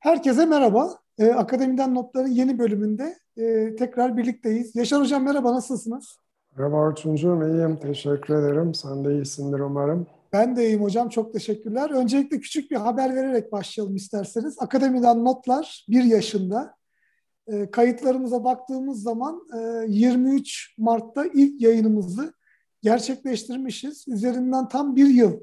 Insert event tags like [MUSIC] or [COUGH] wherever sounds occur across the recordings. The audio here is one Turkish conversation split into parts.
Herkese merhaba. Ee, Akademiden Notların yeni bölümünde e, tekrar birlikteyiz. Yaşar Hocam merhaba, nasılsınız? Merhaba Orçuncuğum, iyiyim. Teşekkür ederim. Sen de iyisindir umarım. Ben de iyiyim hocam, çok teşekkürler. Öncelikle küçük bir haber vererek başlayalım isterseniz. Akademiden Notlar bir yaşında. E, kayıtlarımıza baktığımız zaman e, 23 Mart'ta ilk yayınımızı gerçekleştirmişiz. Üzerinden tam bir yıl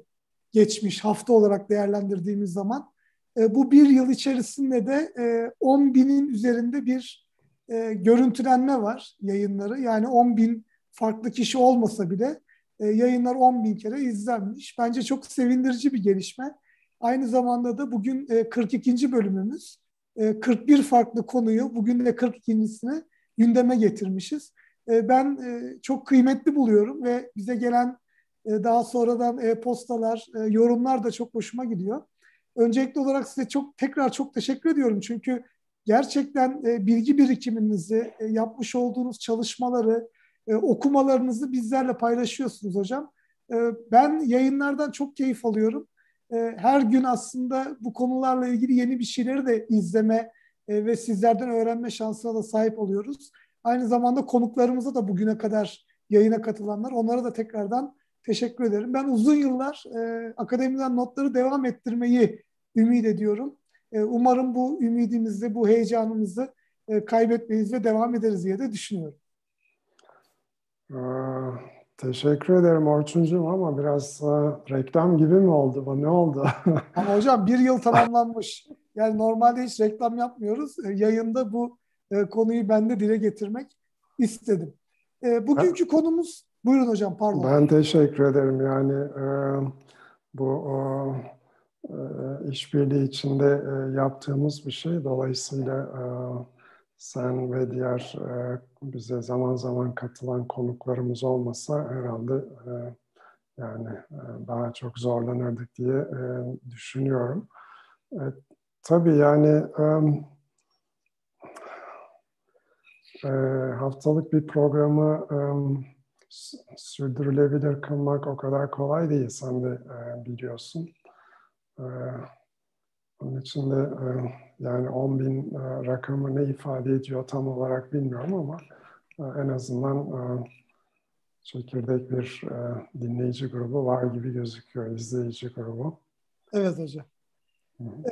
geçmiş hafta olarak değerlendirdiğimiz zaman. E, bu bir yıl içerisinde de e, 10 binin üzerinde bir e, görüntülenme var yayınları. Yani 10 bin farklı kişi olmasa bile e, yayınlar 10 bin kere izlenmiş. Bence çok sevindirici bir gelişme. Aynı zamanda da bugün e, 42. bölümümüz. E, 41 farklı konuyu bugün de 42.sini gündeme getirmişiz. E, ben e, çok kıymetli buluyorum ve bize gelen e, daha sonradan e-postalar, e, yorumlar da çok hoşuma gidiyor. Öncelikli olarak size çok tekrar çok teşekkür ediyorum. Çünkü gerçekten e, bilgi birikiminizi, e, yapmış olduğunuz çalışmaları, e, okumalarınızı bizlerle paylaşıyorsunuz hocam. E, ben yayınlardan çok keyif alıyorum. E, her gün aslında bu konularla ilgili yeni bir şeyleri de izleme e, ve sizlerden öğrenme şansına da sahip oluyoruz. Aynı zamanda konuklarımıza da bugüne kadar yayına katılanlar, onlara da tekrardan teşekkür ederim. Ben uzun yıllar e, akademiden notları devam ettirmeyi ümit ediyorum. E, umarım bu ümidimizi, bu heyecanımızı e, kaybetmeyiz ve devam ederiz diye de düşünüyorum. Teşekkür ederim Orçuncuğum ama biraz e, reklam gibi mi oldu bu? Ne oldu? [LAUGHS] ama hocam bir yıl tamamlanmış. Yani normalde hiç reklam yapmıyoruz. E, yayında bu e, konuyu ben de dile getirmek istedim. E, bugünkü ben, konumuz, buyurun hocam pardon. Ben teşekkür ederim. Yani e, bu e, işbirliği içinde e, yaptığımız bir şey. Dolayısıyla e, sen ve diğer e, bize zaman zaman katılan konuklarımız olmasa herhalde yani daha çok zorlanırdık diye düşünüyorum. Tabii yani haftalık bir programı sürdürülebilir kılmak o kadar kolay değil. Sen de biliyorsun. E, onun için de e, yani 10 bin e, rakamı ne ifade ediyor tam olarak bilmiyorum ama e, en azından e, çekirdek bir e, dinleyici grubu var gibi gözüküyor, izleyici grubu. Evet hocam.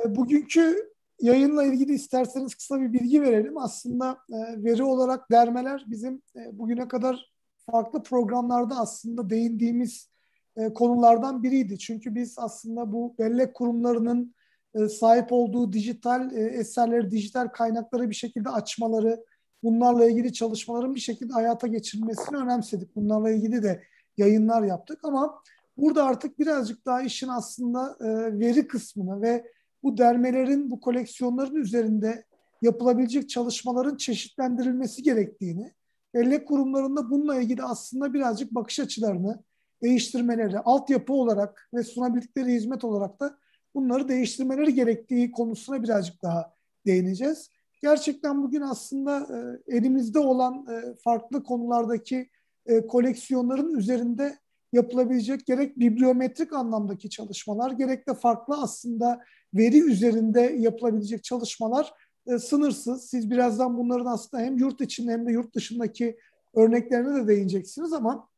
Bugünkü yayınla ilgili isterseniz kısa bir bilgi verelim. Aslında veri olarak dermeler bizim bugüne kadar farklı programlarda aslında değindiğimiz konulardan biriydi. Çünkü biz aslında bu bellek kurumlarının e, sahip olduğu dijital e, eserleri, dijital kaynakları bir şekilde açmaları, bunlarla ilgili çalışmaların bir şekilde hayata geçirilmesini önemsedik. Bunlarla ilgili de yayınlar yaptık ama burada artık birazcık daha işin aslında e, veri kısmını ve bu dermelerin, bu koleksiyonların üzerinde yapılabilecek çalışmaların çeşitlendirilmesi gerektiğini, bellek kurumlarında bununla ilgili aslında birazcık bakış açılarını değiştirmeleri, altyapı olarak ve sunabildikleri hizmet olarak da bunları değiştirmeleri gerektiği konusuna birazcık daha değineceğiz. Gerçekten bugün aslında e, elimizde olan e, farklı konulardaki e, koleksiyonların üzerinde yapılabilecek gerek bibliometrik anlamdaki çalışmalar gerek de farklı aslında veri üzerinde yapılabilecek çalışmalar e, sınırsız. Siz birazdan bunların aslında hem yurt içinde hem de yurt dışındaki örneklerine de değineceksiniz ama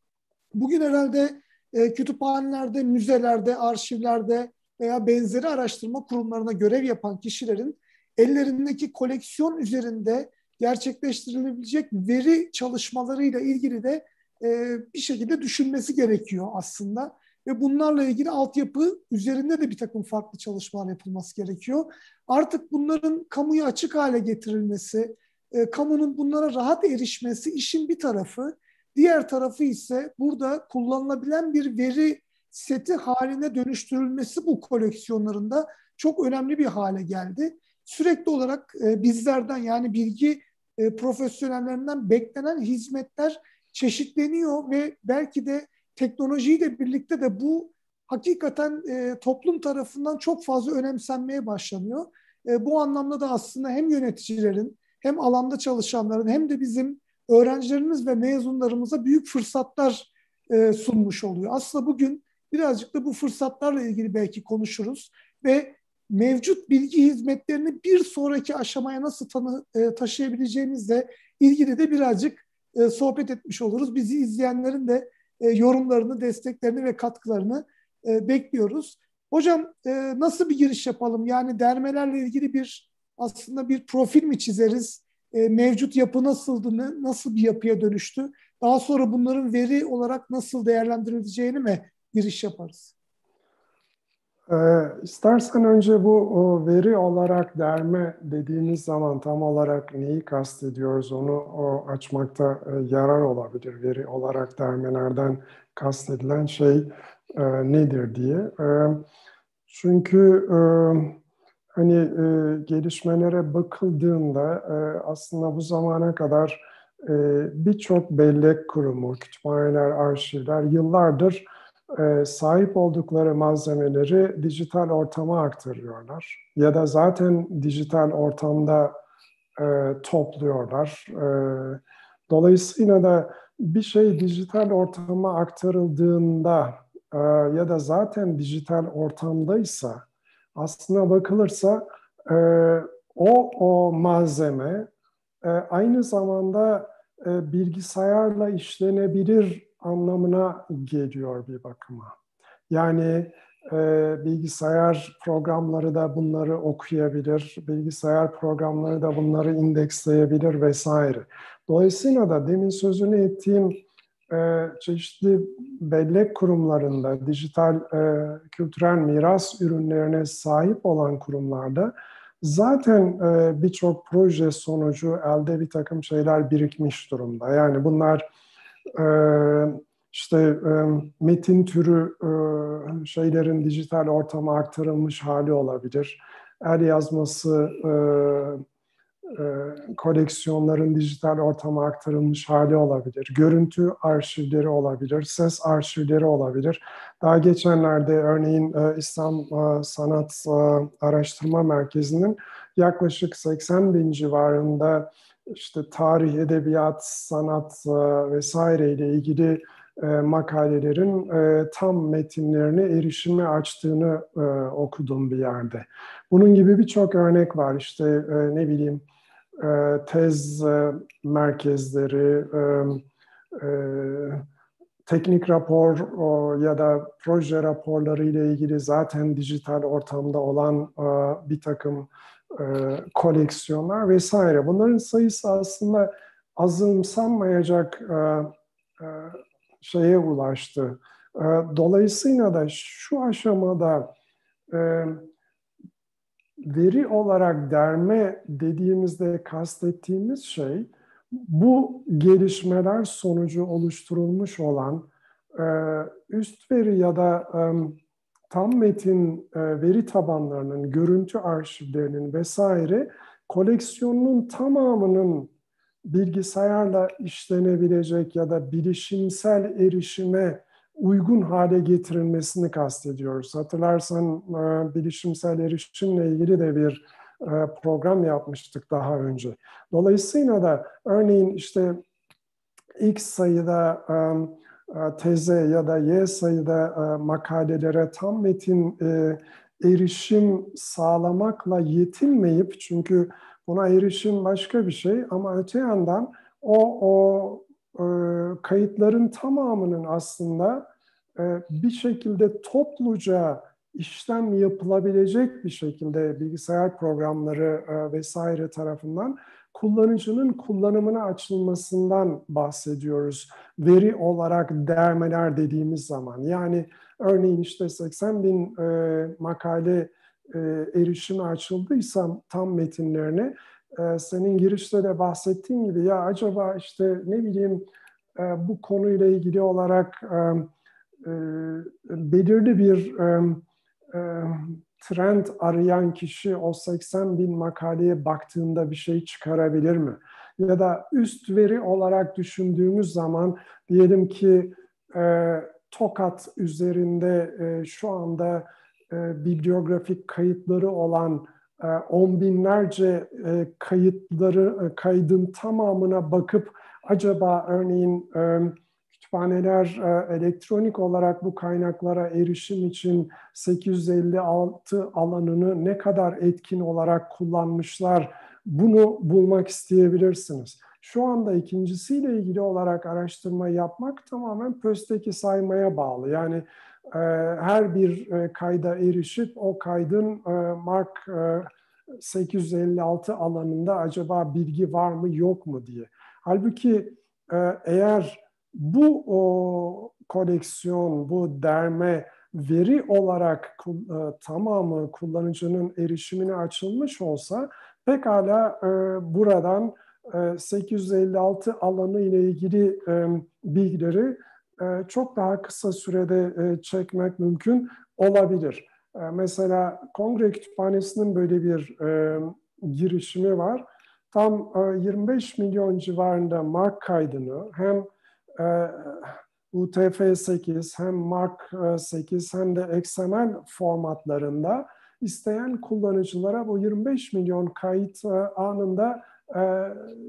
bugün herhalde e, kütüphanelerde, müzelerde, arşivlerde veya benzeri araştırma kurumlarına görev yapan kişilerin ellerindeki koleksiyon üzerinde gerçekleştirilebilecek veri çalışmalarıyla ilgili de e, bir şekilde düşünmesi gerekiyor aslında. Ve bunlarla ilgili altyapı üzerinde de bir takım farklı çalışmalar yapılması gerekiyor. Artık bunların kamuya açık hale getirilmesi, e, kamunun bunlara rahat erişmesi işin bir tarafı. Diğer tarafı ise burada kullanılabilen bir veri seti haline dönüştürülmesi bu koleksiyonlarında çok önemli bir hale geldi. Sürekli olarak e, bizlerden yani bilgi e, profesyonellerinden beklenen hizmetler çeşitleniyor ve belki de teknolojiyle birlikte de bu hakikaten e, toplum tarafından çok fazla önemsenmeye başlanıyor. Bu anlamda da aslında hem yöneticilerin hem alanda çalışanların hem de bizim öğrencilerimiz ve mezunlarımıza büyük fırsatlar e, sunmuş oluyor. Aslında bugün Birazcık da bu fırsatlarla ilgili belki konuşuruz ve mevcut bilgi hizmetlerini bir sonraki aşamaya nasıl tanı, e, taşıyabileceğimizle ilgili de birazcık e, sohbet etmiş oluruz. Bizi izleyenlerin de e, yorumlarını, desteklerini ve katkılarını e, bekliyoruz. Hocam e, nasıl bir giriş yapalım? Yani dermelerle ilgili bir aslında bir profil mi çizeriz? E, mevcut yapı nasıldı, nasıl bir yapıya dönüştü? Daha sonra bunların veri olarak nasıl değerlendirileceğini mi giriş yaparız? Ee, istersen önce bu o veri olarak derme dediğimiz zaman tam olarak neyi kastediyoruz onu o açmakta e, yarar olabilir. Veri olarak dermelerden kastedilen şey e, nedir diye. E, çünkü e, hani e, gelişmelere bakıldığında e, aslında bu zamana kadar e, birçok bellek kurumu, kütüphaneler, arşivler yıllardır e, sahip oldukları malzemeleri dijital ortama aktarıyorlar. Ya da zaten dijital ortamda e, topluyorlar. E, dolayısıyla da bir şey dijital ortama aktarıldığında e, ya da zaten dijital ortamdaysa aslına bakılırsa e, o o malzeme e, aynı zamanda e, bilgisayarla işlenebilir anlamına geliyor bir bakıma. Yani e, bilgisayar programları da bunları okuyabilir, bilgisayar programları da bunları indeksleyebilir vesaire. Dolayısıyla da demin sözünü ettiğim çeşitli bellek kurumlarında, dijital e, kültürel miras ürünlerine sahip olan kurumlarda zaten e, birçok proje sonucu elde bir takım şeyler birikmiş durumda. Yani bunlar ee, işte e, metin türü e, şeylerin dijital ortama aktarılmış hali olabilir. El yazması e, koleksiyonların dijital ortama aktarılmış hali olabilir. Görüntü arşivleri olabilir, ses arşivleri olabilir. Daha geçenlerde örneğin İslam Sanat Araştırma Merkezi'nin yaklaşık 80 bin civarında işte tarih, edebiyat, sanat e, vesaire ile ilgili e, makalelerin e, tam metinlerine erişime açtığını okudum bir yerde. Bunun gibi birçok örnek var. İşte ne bileyim tez merkezleri, teknik rapor ya da proje raporları ile ilgili zaten dijital ortamda olan bir takım e, koleksiyonlar vesaire. Bunların sayısı aslında azımsanmayacak e, e, şeye ulaştı. E, dolayısıyla da şu aşamada e, veri olarak derme dediğimizde kastettiğimiz şey bu gelişmeler sonucu oluşturulmuş olan e, üst veri ya da e, tam metin e, veri tabanlarının, görüntü arşivlerinin vesaire koleksiyonunun tamamının bilgisayarla işlenebilecek ya da bilişimsel erişime uygun hale getirilmesini kastediyoruz. Hatırlarsan e, bilişimsel erişimle ilgili de bir e, program yapmıştık daha önce. Dolayısıyla da örneğin işte X sayıda e, teze ya da Y sayıda e, makalelere tam metin e, erişim sağlamakla yetinmeyip çünkü buna erişim başka bir şey ama öte yandan o o kayıtların tamamının aslında bir şekilde topluca işlem yapılabilecek bir şekilde bilgisayar programları vesaire tarafından kullanıcının kullanımına açılmasından bahsediyoruz. Veri olarak dermeler dediğimiz zaman. Yani örneğin işte 80 bin e, makale e, erişime açıldıysa tam metinlerine e, senin girişte de bahsettiğin gibi ya acaba işte ne bileyim e, bu konuyla ilgili olarak e, e, belirli bir e, trend arayan kişi o 80 bin makaleye baktığında bir şey çıkarabilir mi? Ya da üst veri olarak düşündüğümüz zaman diyelim ki Tokat üzerinde şu anda bibliografik kayıtları olan on binlerce e, kayıtları e, kaydın tamamına bakıp acaba örneğin e, kütüphaneler e, elektronik olarak bu kaynaklara erişim için 856 alanını ne kadar etkin olarak kullanmışlar bunu bulmak isteyebilirsiniz. Şu anda ikincisiyle ilgili olarak araştırma yapmak tamamen PÖS'teki saymaya bağlı. Yani e, her bir e, kayda erişip o kaydın e, Mark e, 856 alanında acaba bilgi var mı yok mu diye. Halbuki e, eğer bu o koleksiyon, bu derme veri olarak e, tamamı kullanıcının erişimine açılmış olsa pekala e, buradan 856 alanı ile ilgili bilgileri çok daha kısa sürede çekmek mümkün olabilir. Mesela Kongre Kütüphanesi'nin böyle bir girişimi var. Tam 25 milyon civarında mark kaydını hem UTF-8 hem Mark 8 hem de XML formatlarında isteyen kullanıcılara bu 25 milyon kayıt anında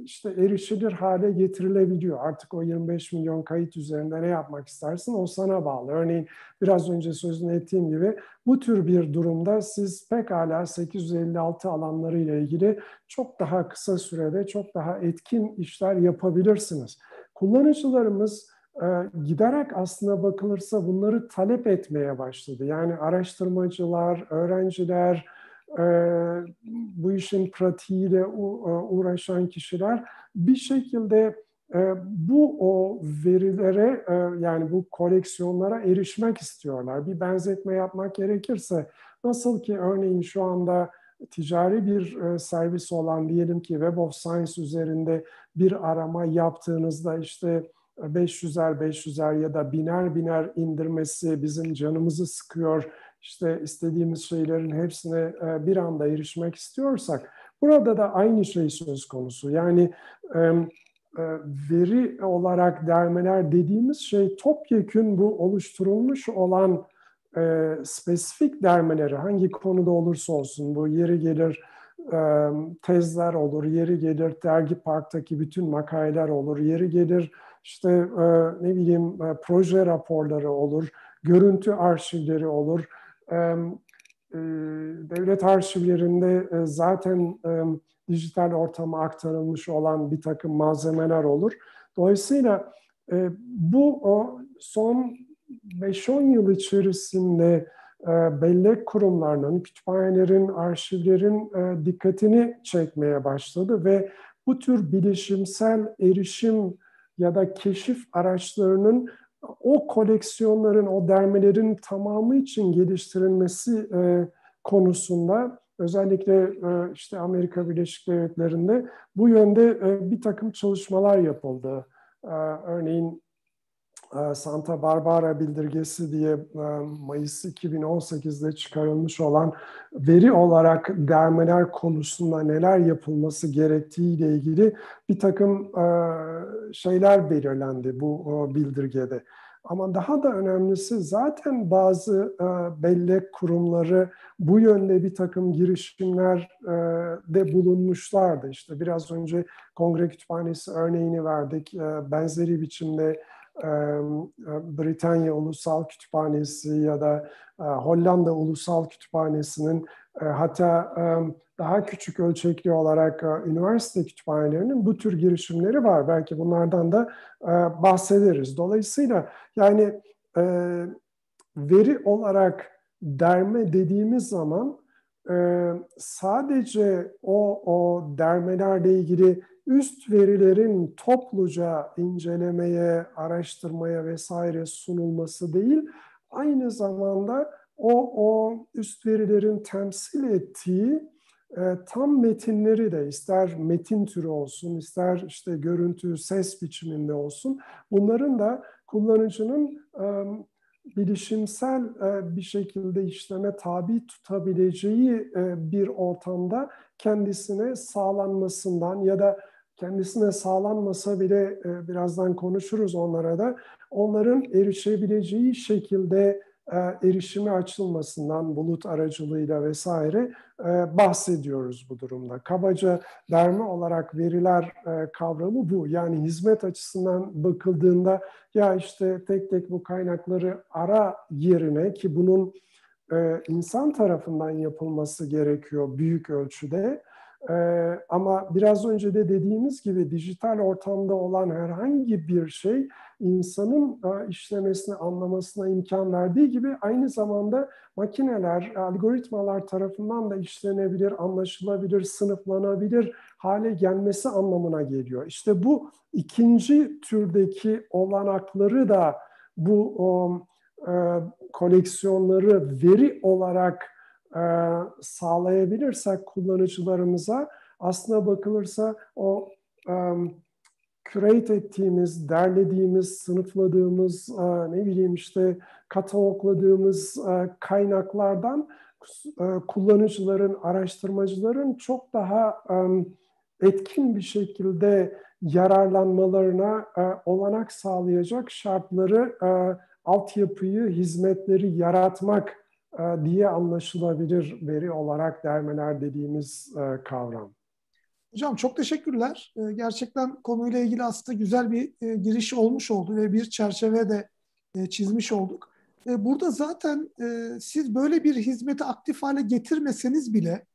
işte erişilir hale getirilebiliyor. Artık o 25 milyon kayıt üzerinde ne yapmak istersin o sana bağlı. Örneğin biraz önce sözünü ettiğim gibi bu tür bir durumda siz pekala 856 alanları ile ilgili çok daha kısa sürede çok daha etkin işler yapabilirsiniz. Kullanıcılarımız e, giderek aslına bakılırsa bunları talep etmeye başladı. Yani araştırmacılar, öğrenciler, bu işin pratiğiyle e, uğraşan kişiler bir şekilde e, bu o verilere e, yani bu koleksiyonlara erişmek istiyorlar. Bir benzetme yapmak gerekirse nasıl ki örneğin şu anda ticari bir servis olan diyelim ki Web of Science üzerinde bir arama yaptığınızda işte 500'er 500'er ya da biner biner indirmesi bizim canımızı sıkıyor işte istediğimiz şeylerin hepsine e, bir anda erişmek istiyorsak burada da aynı şey söz konusu. Yani e, e, veri olarak dermeler dediğimiz şey topyekün bu oluşturulmuş olan spesifik dermeleri hangi konuda olursa olsun bu yeri gelir tezler olur, yeri gelir dergi parktaki bütün makaleler olur, yeri gelir işte ne bileyim proje raporları olur, görüntü arşivleri olur, devlet arşivlerinde zaten dijital ortama aktarılmış olan bir takım malzemeler olur. Dolayısıyla bu son 5-10 yıl içerisinde bellek kurumlarının, kütüphanelerin, arşivlerin dikkatini çekmeye başladı ve bu tür bilişimsel erişim ya da keşif araçlarının o koleksiyonların, o dermelerin tamamı için geliştirilmesi e, konusunda özellikle e, işte Amerika Birleşik Devletleri'nde bu yönde e, bir takım çalışmalar yapıldı. E, örneğin Santa Barbara bildirgesi diye e, Mayıs 2018'de çıkarılmış olan veri olarak dermeler konusunda neler yapılması gerektiği ile ilgili bir takım e, şeyler belirlendi bu bildirgede. Ama daha da önemlisi zaten bazı bellek kurumları bu yönde bir takım girişimlerde bulunmuşlardı. İşte biraz önce Kongre Kütüphanesi örneğini verdik. Benzeri biçimde Britanya Ulusal Kütüphanesi ya da Hollanda Ulusal Kütüphanesi'nin hatta daha küçük ölçekli olarak üniversite kütüphanelerinin bu tür girişimleri var. Belki bunlardan da bahsederiz. Dolayısıyla yani veri olarak derme dediğimiz zaman sadece o, o dermelerle ilgili üst verilerin topluca incelemeye, araştırmaya vesaire sunulması değil, aynı zamanda o, o üst verilerin temsil ettiği e, tam metinleri de ister metin türü olsun, ister işte görüntü, ses biçiminde olsun, bunların da kullanıcının e, bilişimsel e, bir şekilde işleme tabi tutabileceği e, bir ortamda kendisine sağlanmasından ya da kendisine sağlanmasa bile e, birazdan konuşuruz onlara da onların erişebileceği şekilde erişimi açılmasından bulut aracılığıyla vesaire bahsediyoruz bu durumda. Kabaca derme olarak veriler kavramı bu. Yani hizmet açısından bakıldığında ya işte tek tek bu kaynakları ara yerine ki bunun insan tarafından yapılması gerekiyor büyük ölçüde. Ee, ama biraz önce de dediğimiz gibi dijital ortamda olan herhangi bir şey insanın e, işlemesini, anlamasına imkan verdiği gibi aynı zamanda makineler, algoritmalar tarafından da işlenebilir, anlaşılabilir, sınıflanabilir hale gelmesi anlamına geliyor. İşte bu ikinci türdeki olanakları da bu o, e, koleksiyonları veri olarak e, sağlayabilirsek kullanıcılarımıza aslında bakılırsa o um, curate ettiğimiz, derlediğimiz, sınıfladığımız, e, ne bileyim işte katalogladığımız e, kaynaklardan e, kullanıcıların, araştırmacıların çok daha etkin bir şekilde yararlanmalarına olanak sağlayacak şartları, altyapıyı, hizmetleri yaratmak diye anlaşılabilir veri olarak dermeler dediğimiz kavram. Hocam çok teşekkürler. Gerçekten konuyla ilgili aslında güzel bir giriş olmuş oldu ve bir çerçeve de çizmiş olduk. Burada zaten siz böyle bir hizmeti aktif hale getirmeseniz bile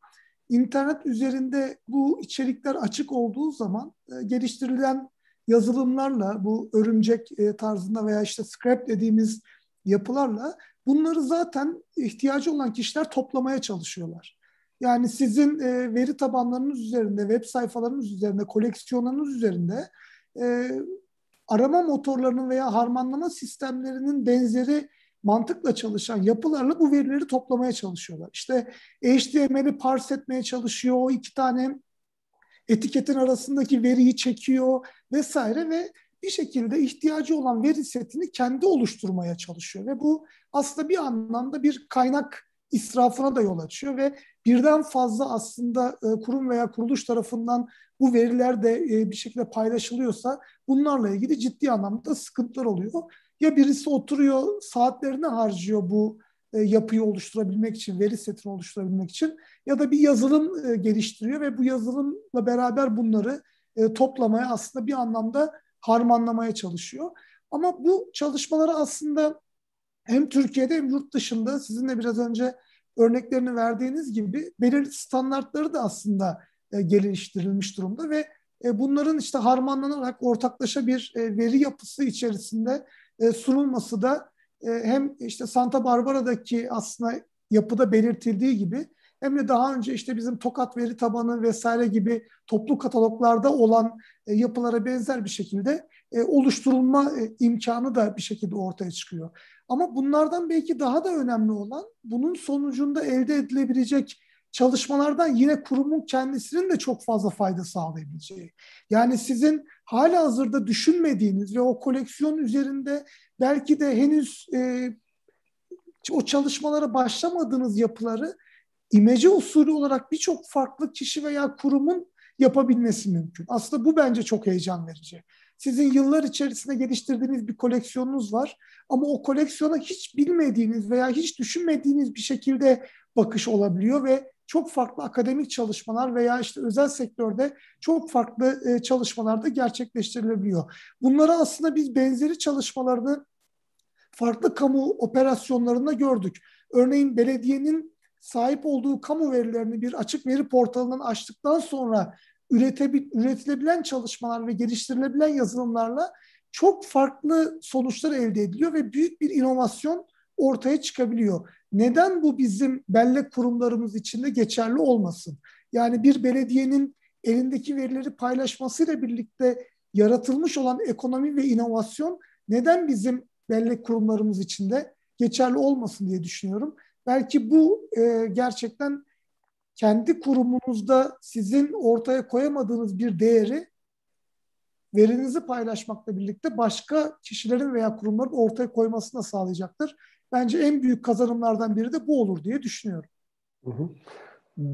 internet üzerinde bu içerikler açık olduğu zaman geliştirilen yazılımlarla bu örümcek tarzında veya işte scrap dediğimiz yapılarla bunları zaten ihtiyacı olan kişiler toplamaya çalışıyorlar. Yani sizin e, veri tabanlarınız üzerinde, web sayfalarınız üzerinde, koleksiyonlarınız üzerinde e, arama motorlarının veya harmanlama sistemlerinin benzeri mantıkla çalışan yapılarla bu verileri toplamaya çalışıyorlar. İşte HTML'i parse etmeye çalışıyor, o iki tane etiketin arasındaki veriyi çekiyor vesaire ve bir şekilde ihtiyacı olan veri setini kendi oluşturmaya çalışıyor ve bu aslında bir anlamda bir kaynak israfına da yol açıyor ve birden fazla aslında e, kurum veya kuruluş tarafından bu veriler de e, bir şekilde paylaşılıyorsa bunlarla ilgili ciddi anlamda sıkıntılar oluyor. Ya birisi oturuyor saatlerini harcıyor bu e, yapıyı oluşturabilmek için, veri setini oluşturabilmek için ya da bir yazılım geliştiriyor ve bu yazılımla beraber bunları toplamaya aslında bir anlamda harmanlamaya çalışıyor. Ama bu çalışmaları aslında hem Türkiye'de hem yurt dışında sizin de biraz önce örneklerini verdiğiniz gibi belirli standartları da aslında e, geliştirilmiş durumda ve e, bunların işte harmanlanarak ortaklaşa bir e, veri yapısı içerisinde sunulması da hem işte Santa Barbara'daki aslında yapıda belirtildiği gibi hem de daha önce işte bizim Tokat veri tabanı vesaire gibi toplu kataloglarda olan e, yapılara benzer bir şekilde e, oluşturulma e, imkanı da bir şekilde ortaya çıkıyor. Ama bunlardan belki daha da önemli olan bunun sonucunda elde edilebilecek çalışmalardan yine kurumun kendisinin de çok fazla fayda sağlayabileceği. Yani sizin hala hazırda düşünmediğiniz ve o koleksiyon üzerinde belki de henüz e, o çalışmalara başlamadığınız yapıları imece usulü olarak birçok farklı kişi veya kurumun yapabilmesi mümkün. Aslında bu bence çok heyecan verici. Sizin yıllar içerisinde geliştirdiğiniz bir koleksiyonunuz var ama o koleksiyona hiç bilmediğiniz veya hiç düşünmediğiniz bir şekilde bakış olabiliyor ve çok farklı akademik çalışmalar veya işte özel sektörde çok farklı e, çalışmalarda gerçekleştirilebiliyor. Bunları aslında biz benzeri çalışmalarını farklı kamu operasyonlarında gördük. Örneğin belediyenin sahip olduğu kamu verilerini bir açık veri portalından açtıktan sonra üretilebilen çalışmalar ve geliştirilebilen yazılımlarla çok farklı sonuçlar elde ediliyor ve büyük bir inovasyon ortaya çıkabiliyor. Neden bu bizim bellek kurumlarımız içinde geçerli olmasın? Yani bir belediyenin elindeki verileri paylaşmasıyla birlikte yaratılmış olan ekonomi ve inovasyon neden bizim bellek kurumlarımız içinde geçerli olmasın diye düşünüyorum. Belki bu e, gerçekten kendi kurumunuzda sizin ortaya koyamadığınız bir değeri verinizi paylaşmakla birlikte başka kişilerin veya kurumların ortaya koymasını da sağlayacaktır. Bence en büyük kazanımlardan biri de bu olur diye düşünüyorum. Hı hı.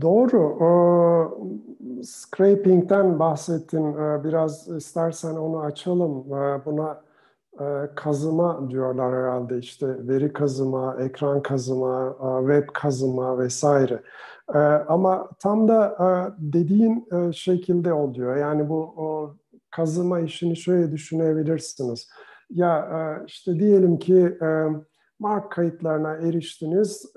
Doğru. O, scraping'den bahsettin. Ee, biraz istersen onu açalım. Ee, buna kazıma diyorlar herhalde işte veri kazıma, ekran kazıma, web kazıma vesaire. Ama tam da dediğin şekilde oluyor. Yani bu kazıma işini şöyle düşünebilirsiniz. Ya işte diyelim ki mark kayıtlarına eriştiniz.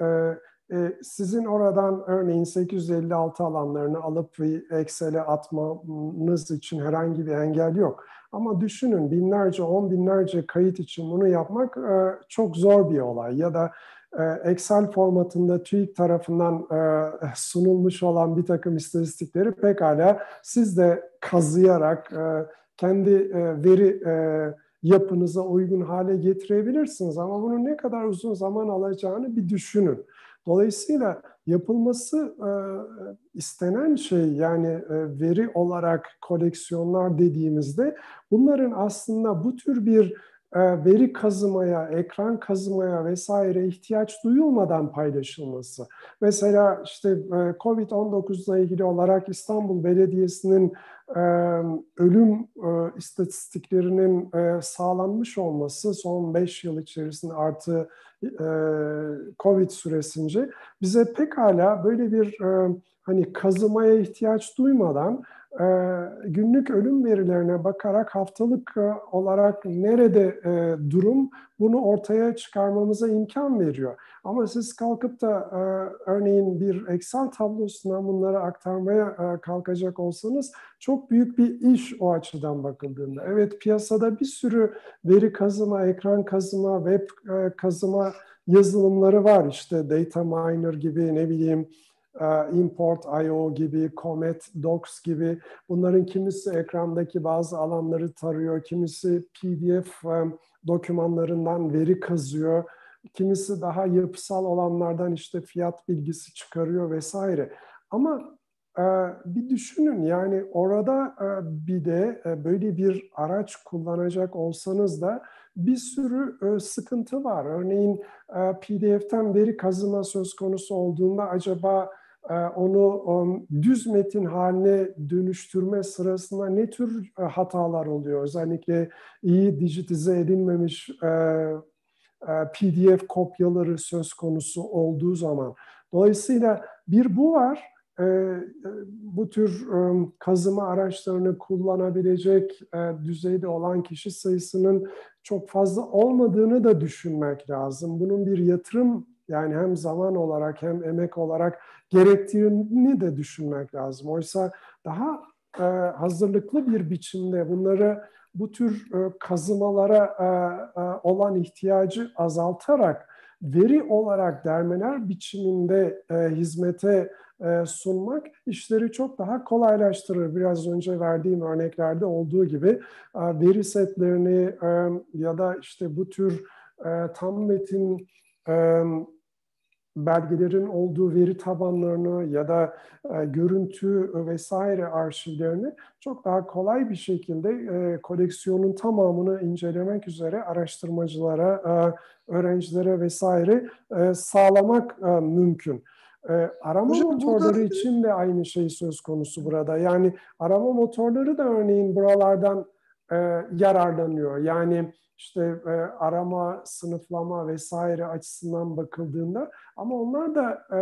Sizin oradan örneğin 856 alanlarını alıp Excel'e atmanız için herhangi bir engel yok. Ama düşünün binlerce, on binlerce kayıt için bunu yapmak e, çok zor bir olay. Ya da e, Excel formatında TÜİK tarafından e, sunulmuş olan bir takım istatistikleri pekala siz de kazıyarak kendi veri yapınıza uygun hale getirebilirsiniz. Ama bunun ne kadar uzun zaman alacağını bir düşünün. Dolayısıyla yapılması e, istenen şey yani e, veri olarak koleksiyonlar dediğimizde bunların aslında bu tür bir veri kazımaya, ekran kazımaya vesaire ihtiyaç duyulmadan paylaşılması. Mesela işte e, COVID-19 ile ilgili olarak İstanbul Belediyesi'nin e, ölüm istatistiklerinin sağlanmış olması son 5 yıl içerisinde artı Covid süresince bize pekala böyle bir hani kazımaya ihtiyaç duymadan e, günlük ölüm verilerine bakarak haftalık e, olarak nerede e, durum bunu ortaya çıkarmamıza imkan veriyor. Ama siz kalkıp da e, örneğin bir Excel tablosuna bunları aktarmaya kalkacak olsanız çok büyük bir iş o açıdan bakıldığında. Evet piyasada bir sürü veri kazıma, ekran kazıma, web kazıma yazılımları var. İşte data miner gibi ne bileyim Import.io gibi, Comet Docs gibi bunların kimisi ekrandaki bazı alanları tarıyor, kimisi PDF e, dokümanlarından veri kazıyor, kimisi daha yapısal olanlardan işte fiyat bilgisi çıkarıyor vesaire. Ama e, bir düşünün yani orada bir de böyle bir araç kullanacak olsanız da bir sürü sıkıntı var. Örneğin PDF'ten veri kazıma söz konusu olduğunda acaba onu düz metin haline dönüştürme sırasında ne tür e, hatalar oluyor? Özellikle iyi dijitize edilmemiş e, e, PDF kopyaları söz konusu olduğu zaman. Dolayısıyla bir bu var. Bu tür kazıma araçlarını kullanabilecek düzeyde olan kişi sayısının çok fazla olmadığını da düşünmek lazım. Bunun bir yatırım yani hem zaman olarak hem emek olarak gerektiğini de düşünmek lazım. Oysa daha e, hazırlıklı bir biçimde bunları bu tür e, kazımalara e, e, olan ihtiyacı azaltarak veri olarak dermeler biçiminde e, hizmete e, sunmak işleri çok daha kolaylaştırır. Biraz önce verdiğim örneklerde olduğu gibi e, veri setlerini e, ya da işte bu tür e, tam metin e, belgelerin olduğu veri tabanlarını ya da e, görüntü vesaire arşivlerini çok daha kolay bir şekilde e, koleksiyonun tamamını incelemek üzere araştırmacılara, e, öğrencilere vesaire e, sağlamak e, mümkün. E, arama Hocam, motorları burada... için de aynı şey söz konusu burada. Yani arama motorları da örneğin buralardan e, yararlanıyor. Yani işte e, arama, sınıflama vesaire açısından bakıldığında ama onlar da e,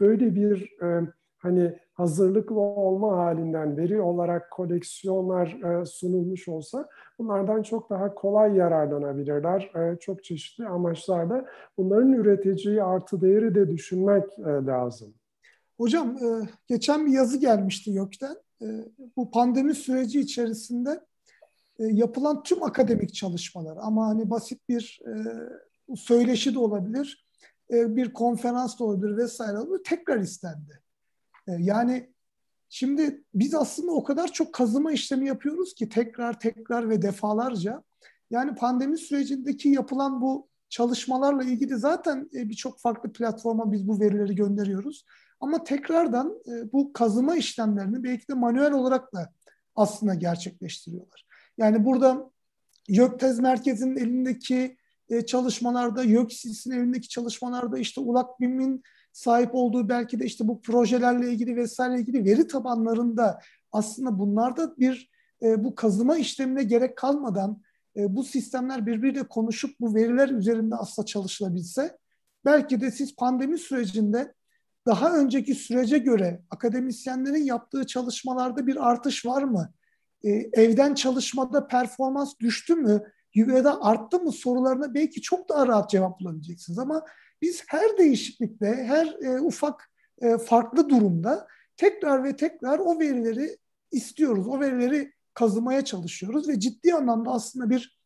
böyle bir e, hani hazırlıklı olma halinden veri olarak koleksiyonlar e, sunulmuş olsa bunlardan çok daha kolay yararlanabilirler. E, çok çeşitli amaçlarda bunların üreteceği artı değeri de düşünmek e, lazım. Hocam e, geçen bir yazı gelmişti YÖK'ten. E, bu pandemi süreci içerisinde yapılan tüm akademik çalışmalar ama hani basit bir e, söyleşi de olabilir, e, bir konferans da olabilir vesaire olabilir, tekrar istendi. E, yani şimdi biz aslında o kadar çok kazıma işlemi yapıyoruz ki tekrar tekrar ve defalarca. Yani pandemi sürecindeki yapılan bu çalışmalarla ilgili zaten e, birçok farklı platforma biz bu verileri gönderiyoruz. Ama tekrardan e, bu kazıma işlemlerini belki de manuel olarak da aslında gerçekleştiriyorlar. Yani burada YÖKTEZ merkezinin elindeki e, çalışmalarda, YÖKSİS'in elindeki çalışmalarda işte Ulak BİM'in sahip olduğu belki de işte bu projelerle ilgili vesaire ilgili veri tabanlarında aslında bunlarda bir e, bu kazıma işlemine gerek kalmadan bu sistemler birbiriyle konuşup bu veriler üzerinde aslında çalışılabilse belki de siz pandemi sürecinde daha önceki sürece göre akademisyenlerin yaptığı çalışmalarda bir artış var mı? E, evden çalışmada performans düştü mü? Ya da arttı mı sorularına belki çok daha rahat cevap bulabileceksiniz. Ama biz her değişiklikte, her e, ufak e, farklı durumda tekrar ve tekrar o verileri istiyoruz. O verileri kazımaya çalışıyoruz ve ciddi anlamda aslında bir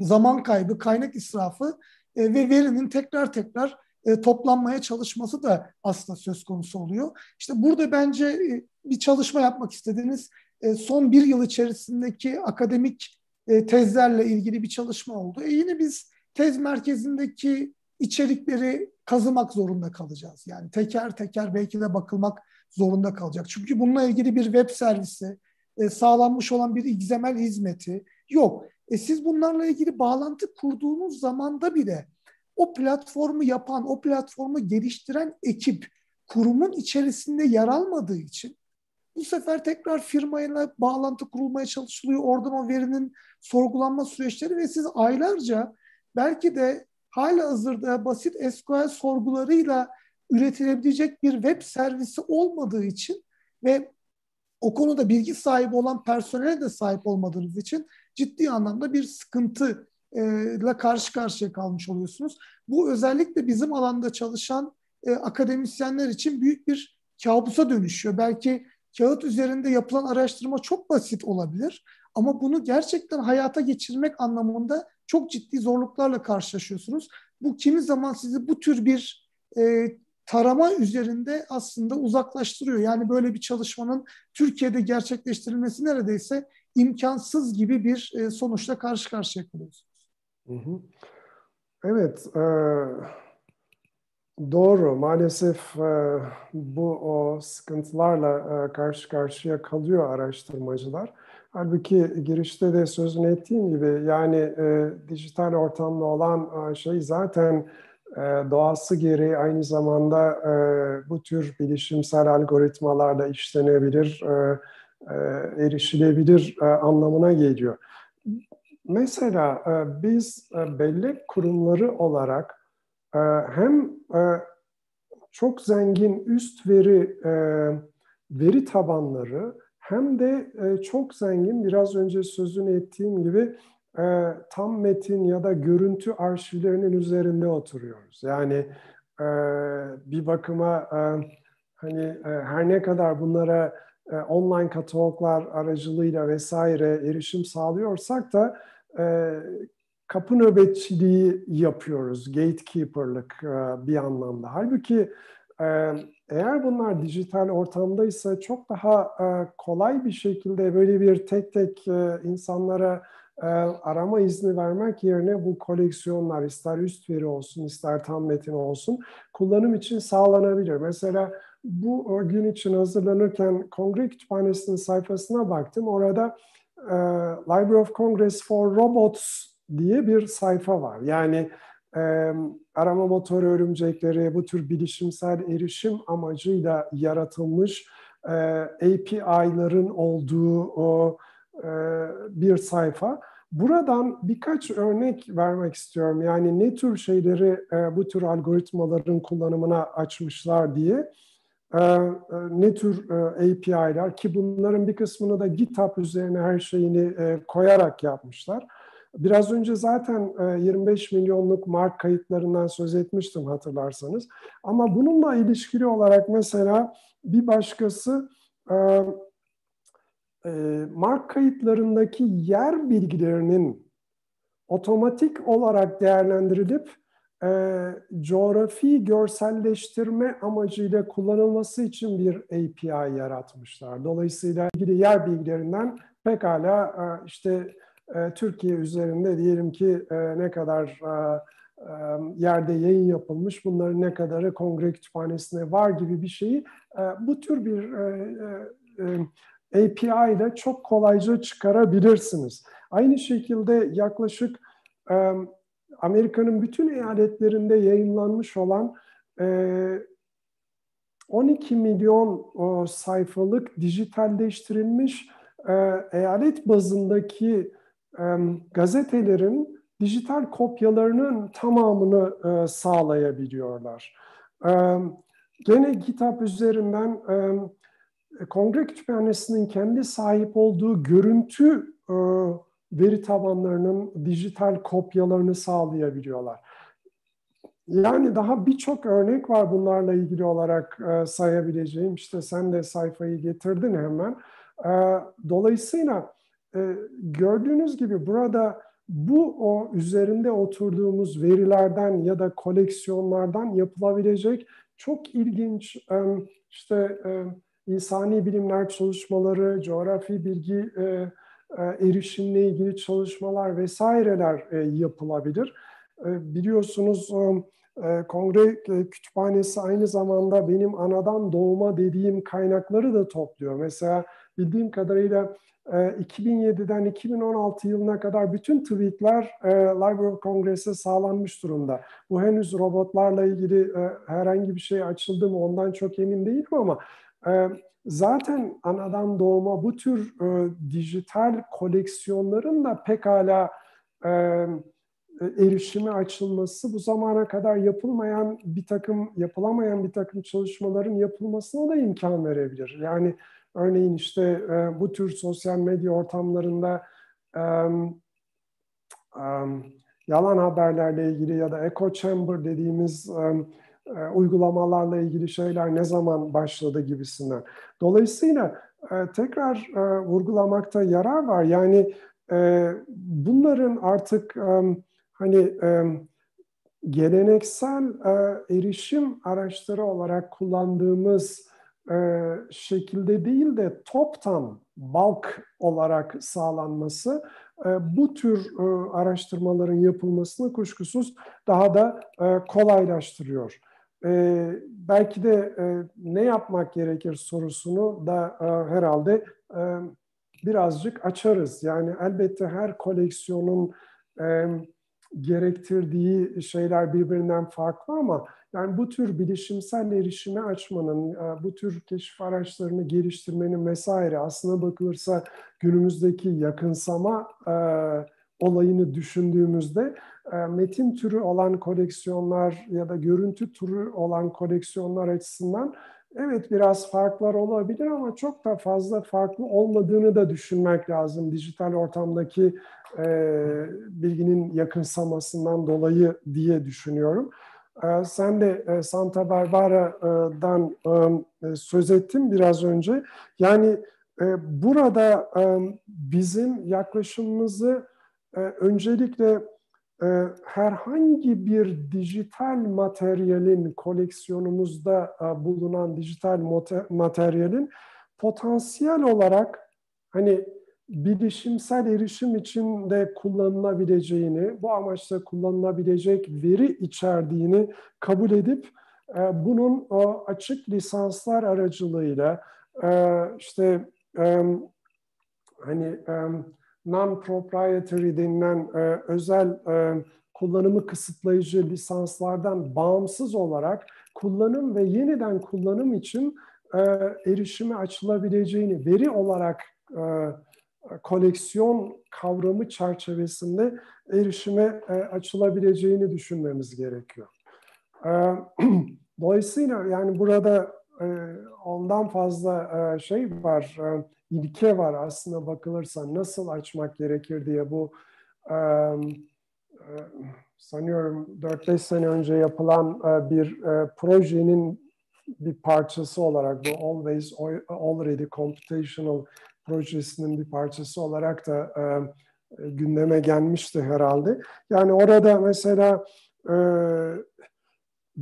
zaman kaybı, kaynak israfı e, ve verinin tekrar tekrar e, toplanmaya çalışması da aslında söz konusu oluyor. İşte burada bence e, bir çalışma yapmak istediğiniz e, son bir yıl içerisindeki akademik tezlerle ilgili bir çalışma oldu. E yine biz tez merkezindeki içerikleri kazımak zorunda kalacağız. Yani teker teker belki de bakılmak zorunda kalacak. Çünkü bununla ilgili bir web servisi, sağlanmış olan bir XML hizmeti yok. E siz bunlarla ilgili bağlantı kurduğunuz zamanda bile o platformu yapan, o platformu geliştiren ekip kurumun içerisinde yer almadığı için bu sefer tekrar firmayla bağlantı kurulmaya çalışılıyor. Oradan o verinin sorgulanma süreçleri ve siz aylarca belki de hala hazırda basit SQL sorgularıyla üretilebilecek bir web servisi olmadığı için ve o konuda bilgi sahibi olan personele de sahip olmadığınız için ciddi anlamda bir sıkıntı ile karşı karşıya kalmış oluyorsunuz. Bu özellikle bizim alanda çalışan e, akademisyenler için büyük bir kabusa dönüşüyor. Belki kağıt üzerinde yapılan araştırma çok basit olabilir ama bunu gerçekten hayata geçirmek anlamında çok ciddi zorluklarla karşılaşıyorsunuz. Bu kimi zaman sizi bu tür bir e, tarama üzerinde aslında uzaklaştırıyor. Yani böyle bir çalışmanın Türkiye'de gerçekleştirilmesi neredeyse imkansız gibi bir e, sonuçla karşı karşıya kalıyorsunuz. Evet, e, doğru. Maalesef e, bu o sıkıntılarla e, karşı karşıya kalıyor araştırmacılar. Halbuki girişte de sözünü ettiğim gibi yani e, dijital ortamda olan e, şey zaten e, doğası gereği aynı zamanda e, bu tür bilişimsel algoritmalarla işlenebilir, e, e, erişilebilir e, anlamına geliyor. Mesela e, biz e, bellek kurumları olarak e, hem çok zengin üst veri veri tabanları hem de çok zengin biraz önce sözünü ettiğim gibi tam metin ya da görüntü arşivlerinin üzerinde oturuyoruz. Yani bir bakıma hani her ne kadar bunlara online kataloglar aracılığıyla vesaire erişim sağlıyorsak da e, kapı nöbetçiliği yapıyoruz, gatekeeper'lık e, bir anlamda. Halbuki e, eğer bunlar dijital ortamdaysa çok daha e, kolay bir şekilde böyle bir tek tek insanlara arama izni vermek yerine bu koleksiyonlar ister üst veri olsun ister tam metin olsun kullanım için sağlanabilir. Mesela bu gün için hazırlanırken kongre kütüphanesinin sayfasına baktım. Orada e, Library of Congress for Robots diye bir sayfa var. Yani e, arama motoru örümcekleri bu tür bilişimsel erişim amacıyla yaratılmış e, API'ların olduğu o e, bir sayfa. Buradan birkaç örnek vermek istiyorum. Yani ne tür şeyleri e, bu tür algoritmaların kullanımına açmışlar diye. Ee, e, ne tür e, API'ler ki bunların bir kısmını da GitHub üzerine her şeyini e, koyarak yapmışlar. Biraz önce zaten 25 milyonluk mark kayıtlarından söz etmiştim hatırlarsanız. Ama bununla ilişkili olarak mesela bir başkası mark kayıtlarındaki yer bilgilerinin otomatik olarak değerlendirilip e, coğrafi görselleştirme amacıyla kullanılması için bir API yaratmışlar. Dolayısıyla ilgili yer bilgilerinden pekala e, işte e, Türkiye üzerinde diyelim ki e, ne kadar e, e, yerde yayın yapılmış, bunların ne kadarı kongre kütüphanesine var gibi bir şeyi e, bu tür bir e, e, e API ile çok kolayca çıkarabilirsiniz. Aynı şekilde yaklaşık e, Amerika'nın bütün eyaletlerinde yayınlanmış olan 12 milyon sayfalık dijitalleştirilmiş eyalet bazındaki gazetelerin dijital kopyalarının tamamını sağlayabiliyorlar. Gene kitap üzerinden Kongre Kütüphanesi'nin kendi sahip olduğu görüntü veri tabanlarının dijital kopyalarını sağlayabiliyorlar. Yani daha birçok örnek var bunlarla ilgili olarak e, sayabileceğim. İşte sen de sayfayı getirdin hemen. E, dolayısıyla e, gördüğünüz gibi burada bu o üzerinde oturduğumuz verilerden ya da koleksiyonlardan yapılabilecek çok ilginç işte e, insani bilimler çalışmaları, coğrafi bilgi e, erişimle ilgili çalışmalar vesaireler e, yapılabilir. E, biliyorsunuz e, Kongre Kütüphanesi aynı zamanda benim anadan doğma dediğim kaynakları da topluyor. Mesela bildiğim kadarıyla 2007'den 2016 yılına kadar bütün tweetler Library of Congress'e sağlanmış durumda. Bu henüz robotlarla ilgili herhangi bir şey açıldı mı ondan çok emin değilim ama zaten anadan doğma bu tür dijital koleksiyonların da pekala e, erişime açılması bu zamana kadar yapılmayan bir takım yapılamayan bir takım çalışmaların yapılmasına da imkan verebilir. Yani örneğin işte e, bu tür sosyal medya ortamlarında um, um, yalan haberlerle ilgili ya da echo chamber dediğimiz um, e, uygulamalarla ilgili şeyler ne zaman başladı gibisinden. Dolayısıyla e, tekrar e, vurgulamakta yarar var. Yani bunların artık hani geleneksel erişim araçları olarak kullandığımız şekilde değil de toptan bulk olarak sağlanması bu tür araştırmaların yapılmasını kuşkusuz daha da kolaylaştırıyor. E, belki de e, ne yapmak gerekir sorusunu da e, herhalde e, birazcık açarız. Yani elbette her koleksiyonun e, gerektirdiği şeyler birbirinden farklı ama yani bu tür bilişimsel erişime açmanın, e, bu tür keşif araçlarını geliştirmenin vesaire aslına bakılırsa günümüzdeki yakınsama e, olayını düşündüğümüzde e, metin türü olan koleksiyonlar ya da görüntü türü olan koleksiyonlar açısından evet biraz farklar olabilir ama çok da fazla farklı olmadığını da düşünmek lazım dijital ortamdaki e, bilginin yakınsamasından dolayı diye düşünüyorum. E, sen de e, Santa Barbara'dan e, söz ettin biraz önce. Yani e, burada e, bizim yaklaşımımızı e, öncelikle e, herhangi bir dijital materyalin koleksiyonumuzda e, bulunan dijital materyalin potansiyel olarak hani bilişimsel erişim için de kullanılabileceğini, bu amaçla kullanılabilecek veri içerdiğini kabul edip bunun açık lisanslar aracılığıyla işte e, hani non-proprietary denilen özel kullanımı kısıtlayıcı lisanslardan bağımsız olarak kullanım ve yeniden kullanım için erişime açılabileceğini veri olarak koleksiyon kavramı çerçevesinde erişime e, açılabileceğini düşünmemiz gerekiyor. E, [CLEARS THROAT] dolayısıyla yani burada e, ondan fazla e, şey var, e, ilke var aslında bakılırsa nasıl açmak gerekir diye bu e, sanıyorum 4-5 sene önce yapılan bir projenin bir parçası olarak bu Always Already Computational projesinin bir parçası olarak da gündeme gelmişti herhalde. Yani orada mesela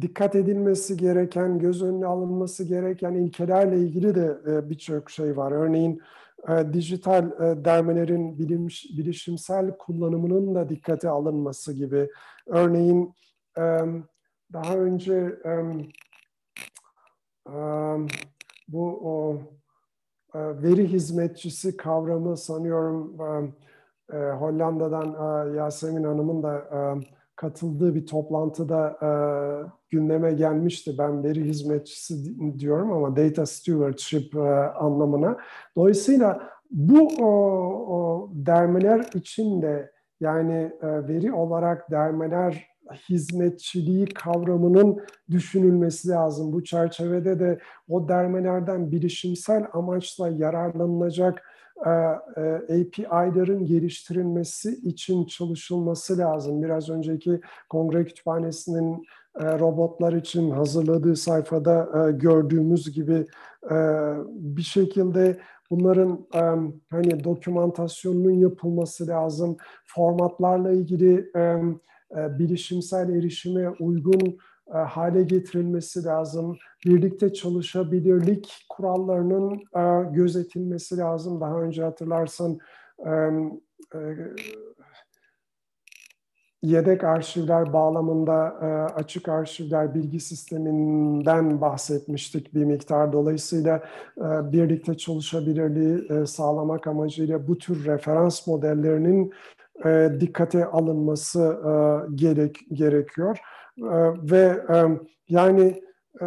dikkat edilmesi gereken, göz önüne alınması gereken ilkelerle ilgili de e, birçok şey var. Örneğin e, dijital e, dermelerin bilim, bilişimsel kullanımının da dikkate alınması gibi. Örneğin daha önce bu o, e, veri hizmetçisi kavramı sanıyorum Hollanda'dan Yasemin Hanım'ın da katıldığı bir toplantıda gündeme gelmişti. Ben veri hizmetçisi diyorum ama data stewardship anlamına. Dolayısıyla bu o, o dermeler içinde yani e, veri olarak dermeler hizmetçiliği kavramının düşünülmesi lazım. Bu çerçevede de o dermelerden bilişimsel amaçla yararlanılacak e, e, API'ların geliştirilmesi için çalışılması lazım. Biraz önceki kongre kütüphanesinin e, robotlar için hazırladığı sayfada gördüğümüz gibi bir şekilde bunların hani dokümantasyonunun yapılması lazım. Formatlarla ilgili bilişimsel erişime uygun e, hale getirilmesi lazım. Birlikte çalışabilirlik kurallarının e, gözetilmesi lazım. Daha önce hatırlarsan e, yedek arşivler bağlamında açık arşivler bilgi sisteminden bahsetmiştik bir miktar. Dolayısıyla birlikte çalışabilirliği sağlamak amacıyla bu tür referans modellerinin dikkate alınması gerek gerekiyor. Ve yani e,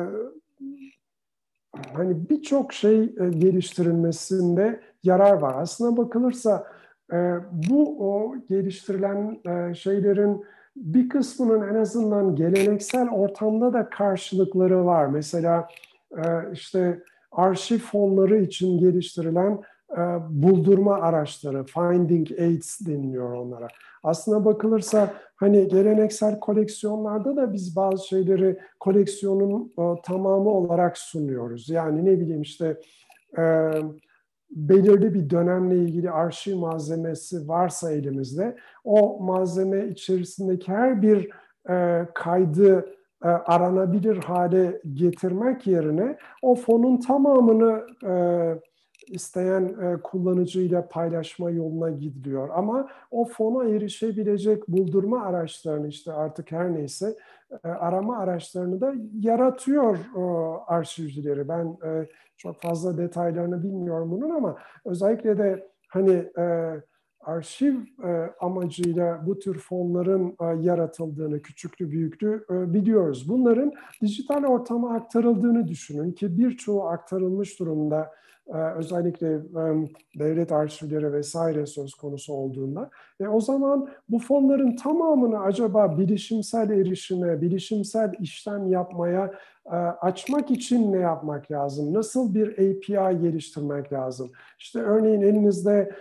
hani birçok şey e, geliştirilmesinde yarar var. Aslına bakılırsa e, bu o geliştirilen şeylerin bir kısmının en azından geleneksel ortamda da karşılıkları var. Mesela işte arşiv fonları için geliştirilen buldurma araçları, finding aids deniliyor onlara. Aslına bakılırsa hani geleneksel koleksiyonlarda da biz bazı şeyleri koleksiyonun e, tamamı olarak sunuyoruz. Yani ne bileyim işte e, belirli bir dönemle ilgili arşiv malzemesi varsa elimizde o malzeme içerisindeki her bir e, kaydı e, aranabilir hale getirmek yerine o fonun tamamını e, isteyen e, kullanıcıyla paylaşma yoluna gidiliyor. Ama o fona erişebilecek buldurma araçlarını işte artık her neyse arama araçlarını da yaratıyor e, arşivcileri. Ben e, çok fazla detaylarını bilmiyorum bunun ama özellikle de hani e, arşiv e, amacıyla bu tür fonların e, yaratıldığını, küçüklü büyüklü e, biliyoruz. Bunların dijital ortama aktarıldığını düşünün ki birçoğu aktarılmış durumda özellikle devlet arşivleri vesaire söz konusu olduğunda e, o zaman bu fonların tamamını acaba bilişimsel erişime, bilişimsel işlem yapmaya e, açmak için ne yapmak lazım? Nasıl bir API geliştirmek lazım? İşte örneğin elinizde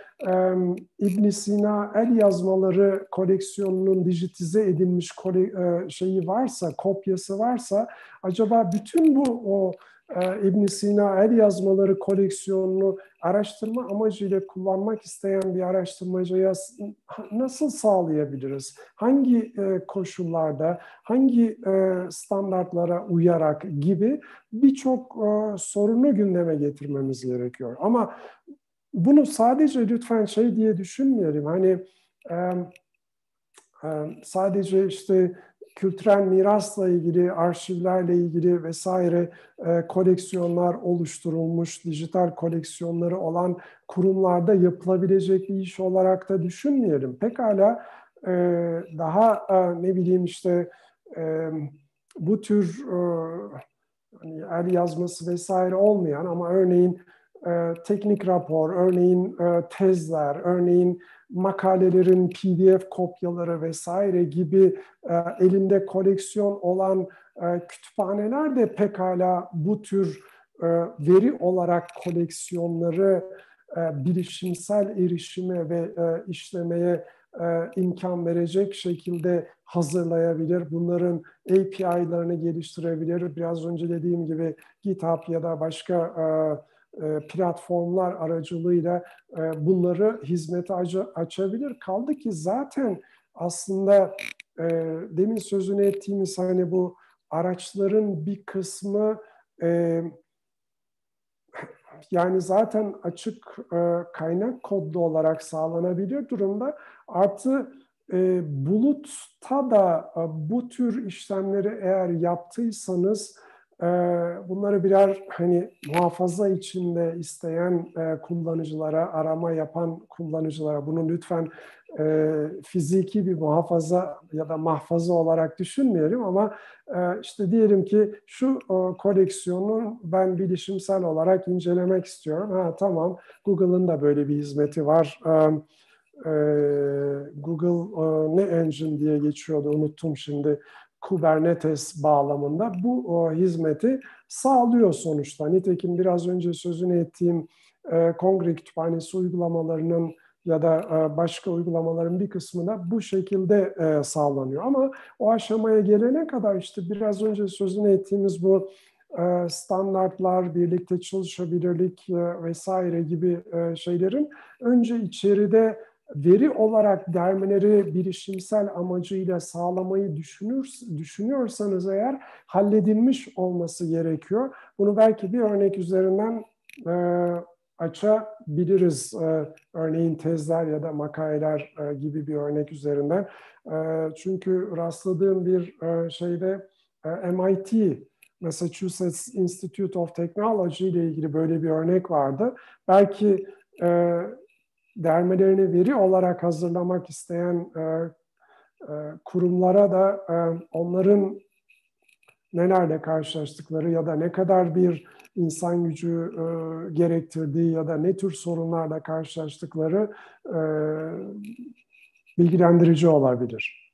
İbn Sina el yazmaları koleksiyonunun dijitize edilmiş e, şeyi varsa, kopyası varsa acaba bütün bu o ee, ibn Sina el yazmaları koleksiyonunu araştırma amacıyla kullanmak isteyen bir araştırmacıya nasıl sağlayabiliriz? Hangi e, koşullarda, hangi e, standartlara uyarak gibi birçok e, sorunu gündeme getirmemiz gerekiyor. Ama bunu sadece lütfen şey diye düşünmeyelim. Hani sadece işte kültürel mirasla ilgili, arşivlerle ilgili vesaire e, koleksiyonlar oluşturulmuş, dijital koleksiyonları olan kurumlarda yapılabilecek bir iş olarak da düşünmeyelim. Pekala e, daha e, ne bileyim işte e, bu tür e, hani el yazması vesaire olmayan ama örneğin e, teknik rapor, örneğin e, tezler, örneğin makalelerin PDF kopyaları vesaire gibi e, elinde koleksiyon olan e, kütüphaneler de pekala bu tür e, veri olarak koleksiyonları bilişimsel erişime ve işlemeye imkan verecek şekilde hazırlayabilir. Bunların API'larını geliştirebilir. Biraz önce dediğim gibi GitHub ya da başka platformlar aracılığıyla e, bunları hizmete açabilir. Kaldı ki zaten aslında e, demin sözünü ettiğimiz hani bu araçların bir kısmı yani zaten açık kaynak kodlu olarak sağlanabilir durumda. Artı bulutta da bu tür işlemleri eğer yaptıysanız e, bunları birer hani muhafaza içinde isteyen e, kullanıcılara, arama yapan kullanıcılara bunu lütfen e, fiziki bir muhafaza ya da mahfaza olarak düşünmeyelim ama e, işte diyelim ki şu e, koleksiyonu ben bilişimsel olarak incelemek istiyorum. Ha tamam Google'ın da böyle bir hizmeti var. E, e, Google ne engine diye geçiyordu unuttum şimdi. Kubernetes bağlamında bu o, hizmeti sağlıyor sonuçta. Nitekim biraz önce sözünü ettiğim e, Kongre Kütüphanesi uygulamalarının ya da e, başka uygulamaların bir kısmı da bu şekilde e, sağlanıyor. Ama o aşamaya gelene kadar işte biraz önce sözünü ettiğimiz bu e, standartlar, birlikte çalışabilirlik vesaire gibi şeylerin önce içeride veri olarak dermeleri bilişimsel amacıyla sağlamayı düşünür, düşünüyorsanız eğer halledilmiş olması gerekiyor. Bunu belki bir örnek üzerinden açabiliriz. E, örneğin tezler ya da makaleler e, gibi bir örnek üzerinden. E, çünkü rastladığım bir e, şeyde e, MIT Massachusetts Institute of Technology ile ilgili böyle bir örnek vardı. Belki e, dermelerini veri olarak hazırlamak isteyen e, e, kurumlara da e, onların nelerle karşılaştıkları ya da ne kadar bir insan gücü e, gerektirdiği ya da ne tür sorunlarla karşılaştıkları e, bilgilendirici olabilir.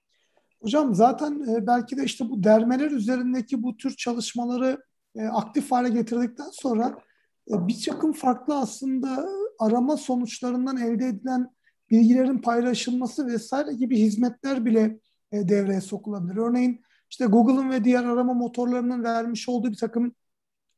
Hocam zaten e, belki de işte bu dermeler üzerindeki bu tür çalışmaları e, aktif hale getirdikten sonra e, bir takım farklı aslında arama sonuçlarından elde edilen bilgilerin paylaşılması vesaire gibi hizmetler bile e, devreye sokulabilir. Örneğin işte Google'ın ve diğer arama motorlarının vermiş olduğu bir takım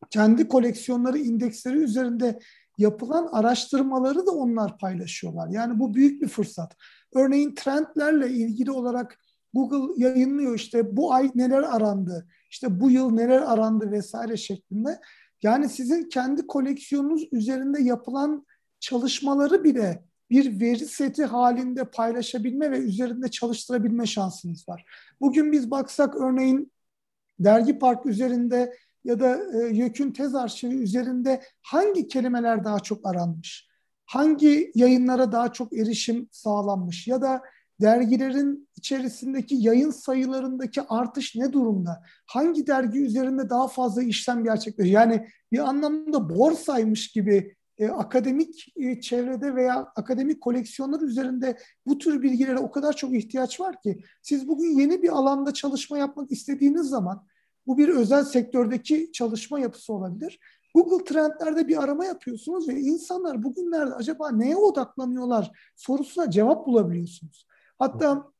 kendi koleksiyonları indeksleri üzerinde yapılan araştırmaları da onlar paylaşıyorlar. Yani bu büyük bir fırsat. Örneğin trendlerle ilgili olarak Google yayınlıyor işte bu ay neler arandı, işte bu yıl neler arandı vesaire şeklinde. Yani sizin kendi koleksiyonunuz üzerinde yapılan çalışmaları bile bir veri seti halinde paylaşabilme ve üzerinde çalıştırabilme şansınız var. Bugün biz baksak örneğin Dergi Park üzerinde ya da e, YÖK'ün tez arşivi üzerinde hangi kelimeler daha çok aranmış? Hangi yayınlara daha çok erişim sağlanmış? Ya da dergilerin içerisindeki yayın sayılarındaki artış ne durumda? Hangi dergi üzerinde daha fazla işlem gerçekleşiyor? Yani bir anlamda borsaymış gibi e, akademik e, çevrede veya akademik koleksiyonlar üzerinde bu tür bilgilere o kadar çok ihtiyaç var ki siz bugün yeni bir alanda çalışma yapmak istediğiniz zaman bu bir özel sektördeki çalışma yapısı olabilir. Google Trendler'de bir arama yapıyorsunuz ve insanlar bugünlerde acaba neye odaklanıyorlar sorusuna cevap bulabiliyorsunuz. Hatta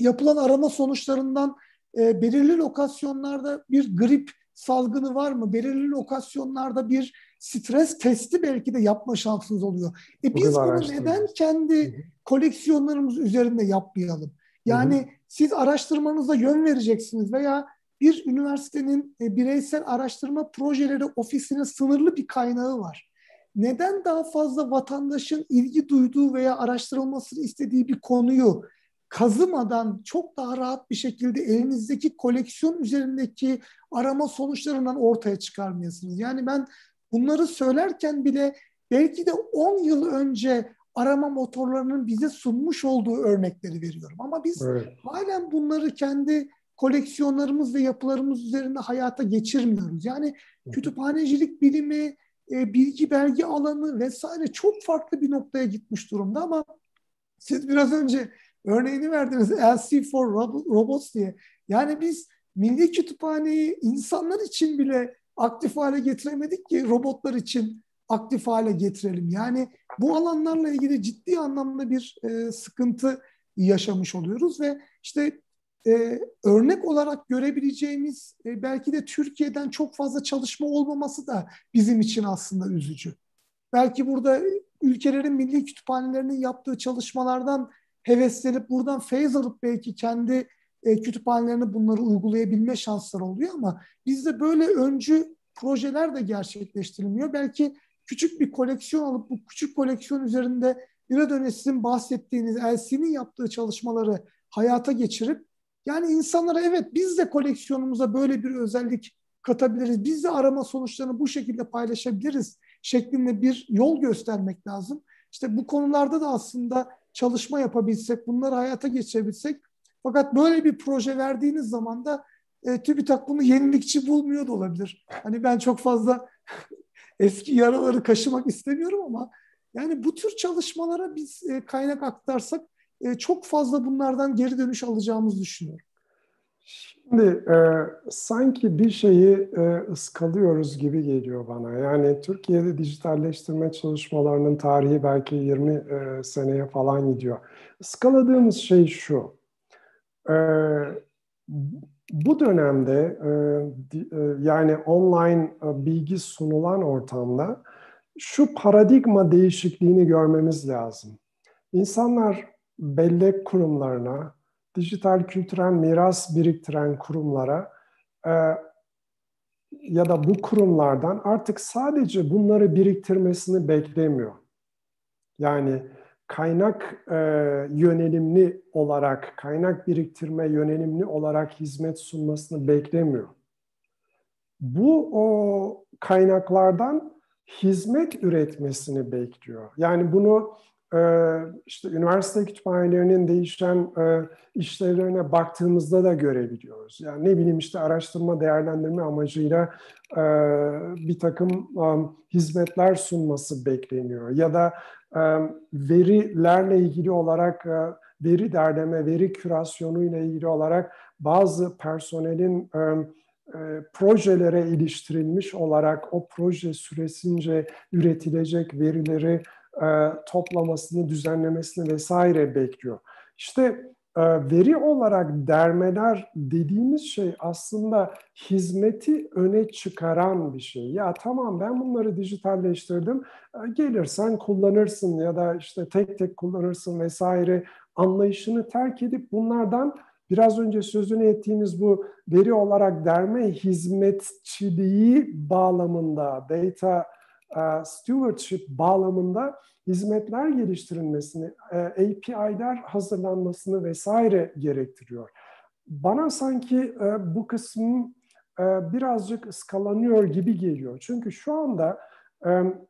yapılan arama sonuçlarından e, belirli lokasyonlarda bir grip salgını var mı? Belirli lokasyonlarda bir stres testi belki de yapma şansınız oluyor. E biz bunu neden kendi koleksiyonlarımız üzerinde yapmayalım? Yani hı hı. siz araştırmanıza yön vereceksiniz veya bir üniversitenin e, bireysel araştırma projeleri ofisine sınırlı bir kaynağı var. Neden daha fazla vatandaşın ilgi duyduğu veya araştırılmasını istediği bir konuyu kazımadan çok daha rahat bir şekilde elinizdeki koleksiyon üzerindeki arama sonuçlarından ortaya çıkarmayasınız. Yani ben bunları söylerken bile belki de 10 yıl önce arama motorlarının bize sunmuş olduğu örnekleri veriyorum. Ama biz evet. halen bunları kendi koleksiyonlarımız ve yapılarımız üzerinde hayata geçirmiyoruz. Yani kütüphanecilik bilimi, e, bilgi belge alanı vesaire çok farklı bir noktaya gitmiş durumda ama siz biraz önce örneğini verdiniz LC4 Robots diye. Yani biz milli kütüphaneyi insanlar için bile aktif hale getiremedik ki robotlar için aktif hale getirelim. Yani bu alanlarla ilgili ciddi anlamda bir e, sıkıntı yaşamış oluyoruz ve işte e, örnek olarak görebileceğimiz e, belki de Türkiye'den çok fazla çalışma olmaması da bizim için aslında üzücü. Belki burada ülkelerin milli kütüphanelerinin yaptığı çalışmalardan heveslenip buradan feyz alıp belki kendi e, kütüphanelerine bunları uygulayabilme şansları oluyor ama bizde böyle öncü projeler de gerçekleştirilmiyor. Belki küçük bir koleksiyon alıp bu küçük koleksiyon üzerinde biraz önce bahsettiğiniz LC'nin yaptığı çalışmaları hayata geçirip yani insanlara evet biz de koleksiyonumuza böyle bir özellik katabiliriz? Biz de arama sonuçlarını bu şekilde paylaşabiliriz şeklinde bir yol göstermek lazım. İşte bu konularda da aslında çalışma yapabilsek, bunları hayata geçirebilsek fakat böyle bir proje verdiğiniz zaman da e, TÜBİTAK bunu yenilikçi bulmuyor da olabilir. Hani ben çok fazla [LAUGHS] eski yaraları kaşımak istemiyorum ama yani bu tür çalışmalara biz e, kaynak aktarsak e, çok fazla bunlardan geri dönüş alacağımızı düşünüyorum. Şimdi e, sanki bir şeyi e, ıskalıyoruz gibi geliyor bana. Yani Türkiye'de dijitalleştirme çalışmalarının tarihi belki 20 e, seneye falan gidiyor. Iskaladığımız şey şu. E, bu dönemde e, e, yani online e, bilgi sunulan ortamda şu paradigma değişikliğini görmemiz lazım. İnsanlar bellek kurumlarına, dijital kültürel miras biriktiren kurumlara e, ya da bu kurumlardan artık sadece bunları biriktirmesini beklemiyor. Yani kaynak e, yönelimli olarak, kaynak biriktirme yönelimli olarak hizmet sunmasını beklemiyor. Bu o kaynaklardan hizmet üretmesini bekliyor. Yani bunu işte üniversite kütüphanelerinin değişen e, işlevlerine baktığımızda da görebiliyoruz. Yani ne bileyim işte araştırma değerlendirme amacıyla e, bir takım um, hizmetler sunması bekleniyor. Ya da e, verilerle ilgili olarak veri derleme, veri kürasyonu ile ilgili olarak bazı personelin projelere iliştirilmiş olarak o proje süresince üretilecek verileri e, toplamasını, düzenlemesini vesaire bekliyor. İşte e, veri olarak dermeler dediğimiz şey aslında hizmeti öne çıkaran bir şey. Ya tamam ben bunları dijitalleştirdim, e, gelirsen kullanırsın ya da işte tek tek kullanırsın vesaire anlayışını terk edip bunlardan biraz önce sözünü ettiğimiz bu veri olarak derme hizmetçiliği bağlamında, data stewardship bağlamında hizmetler geliştirilmesini, e, API'ler hazırlanmasını vesaire gerektiriyor. Bana sanki e, bu kısım birazcık ıskalanıyor gibi geliyor. Çünkü şu anda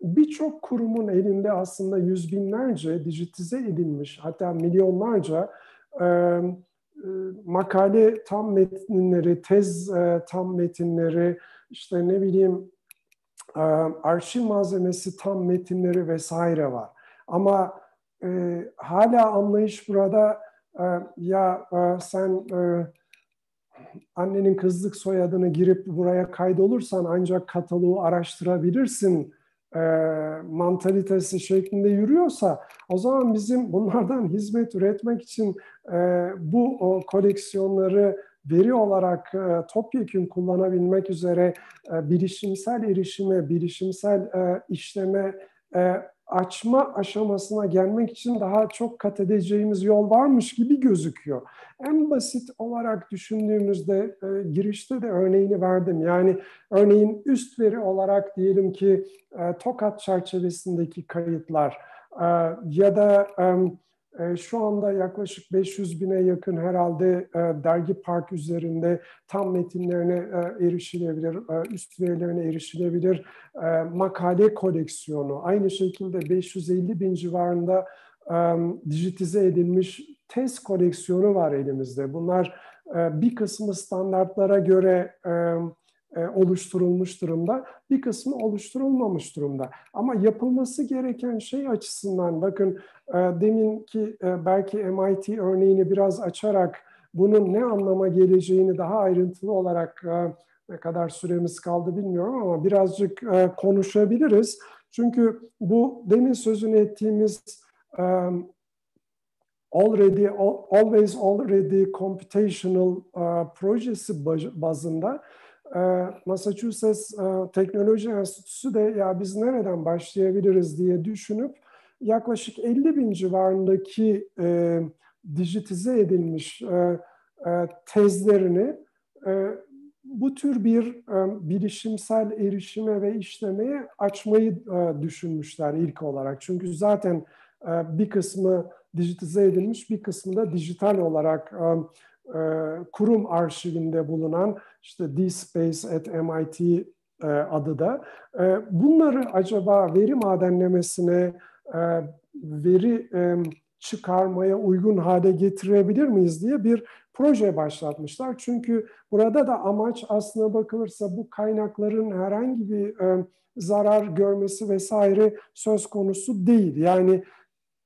birçok kurumun elinde aslında yüz binlerce dijitize edilmiş hatta milyonlarca makale tam metinleri, tez tam metinleri, işte ne bileyim arşiv malzemesi, tam metinleri vesaire var. Ama e, hala anlayış burada e, ya e, sen e, annenin kızlık soyadını girip buraya kaydolursan ancak kataloğu araştırabilirsin e, mantalitesi şeklinde yürüyorsa o zaman bizim bunlardan hizmet üretmek için e, bu o koleksiyonları veri olarak e, topyekun kullanabilmek üzere e, bilişimsel erişime, bilişimsel e, işleme e, açma aşamasına gelmek için daha çok kat edeceğimiz yol varmış gibi gözüküyor. En basit olarak düşündüğümüzde e, girişte de örneğini verdim. Yani örneğin üst veri olarak diyelim ki e, TOKAT çerçevesindeki kayıtlar e, ya da e, şu anda yaklaşık 500 bine yakın herhalde e, dergi park üzerinde tam metinlerine e, erişilebilir, üst verilerine erişilebilir makale koleksiyonu. Aynı şekilde 550 bin civarında dijitize edilmiş test koleksiyonu var elimizde. Bunlar bir kısmı standartlara göre e, oluşturulmuş durumda. Bir kısmı oluşturulmamış durumda. Ama yapılması gereken şey açısından bakın e, deminki e, belki MIT örneğini biraz açarak bunun ne anlama geleceğini daha ayrıntılı olarak ne kadar süremiz kaldı bilmiyorum ama birazcık konuşabiliriz. Çünkü bu demin sözünü ettiğimiz already always already computational projesi bazında Massachusetts e, Teknoloji Enstitüsü de ya biz nereden başlayabiliriz diye düşünüp yaklaşık 50 bin civarındaki e, dijitize edilmiş e, e, tezlerini e, bu tür bir e, bilişimsel erişime ve işlemeye açmayı e, düşünmüşler ilk olarak. Çünkü zaten e, bir kısmı dijitize edilmiş, bir kısmı da dijital olarak e, kurum arşivinde bulunan işte D-Space at MIT adı da. Bunları acaba veri madenlemesine, veri çıkarmaya uygun hale getirebilir miyiz diye bir proje başlatmışlar. Çünkü burada da amaç aslına bakılırsa bu kaynakların herhangi bir e, zarar görmesi vesaire söz konusu değil. Yani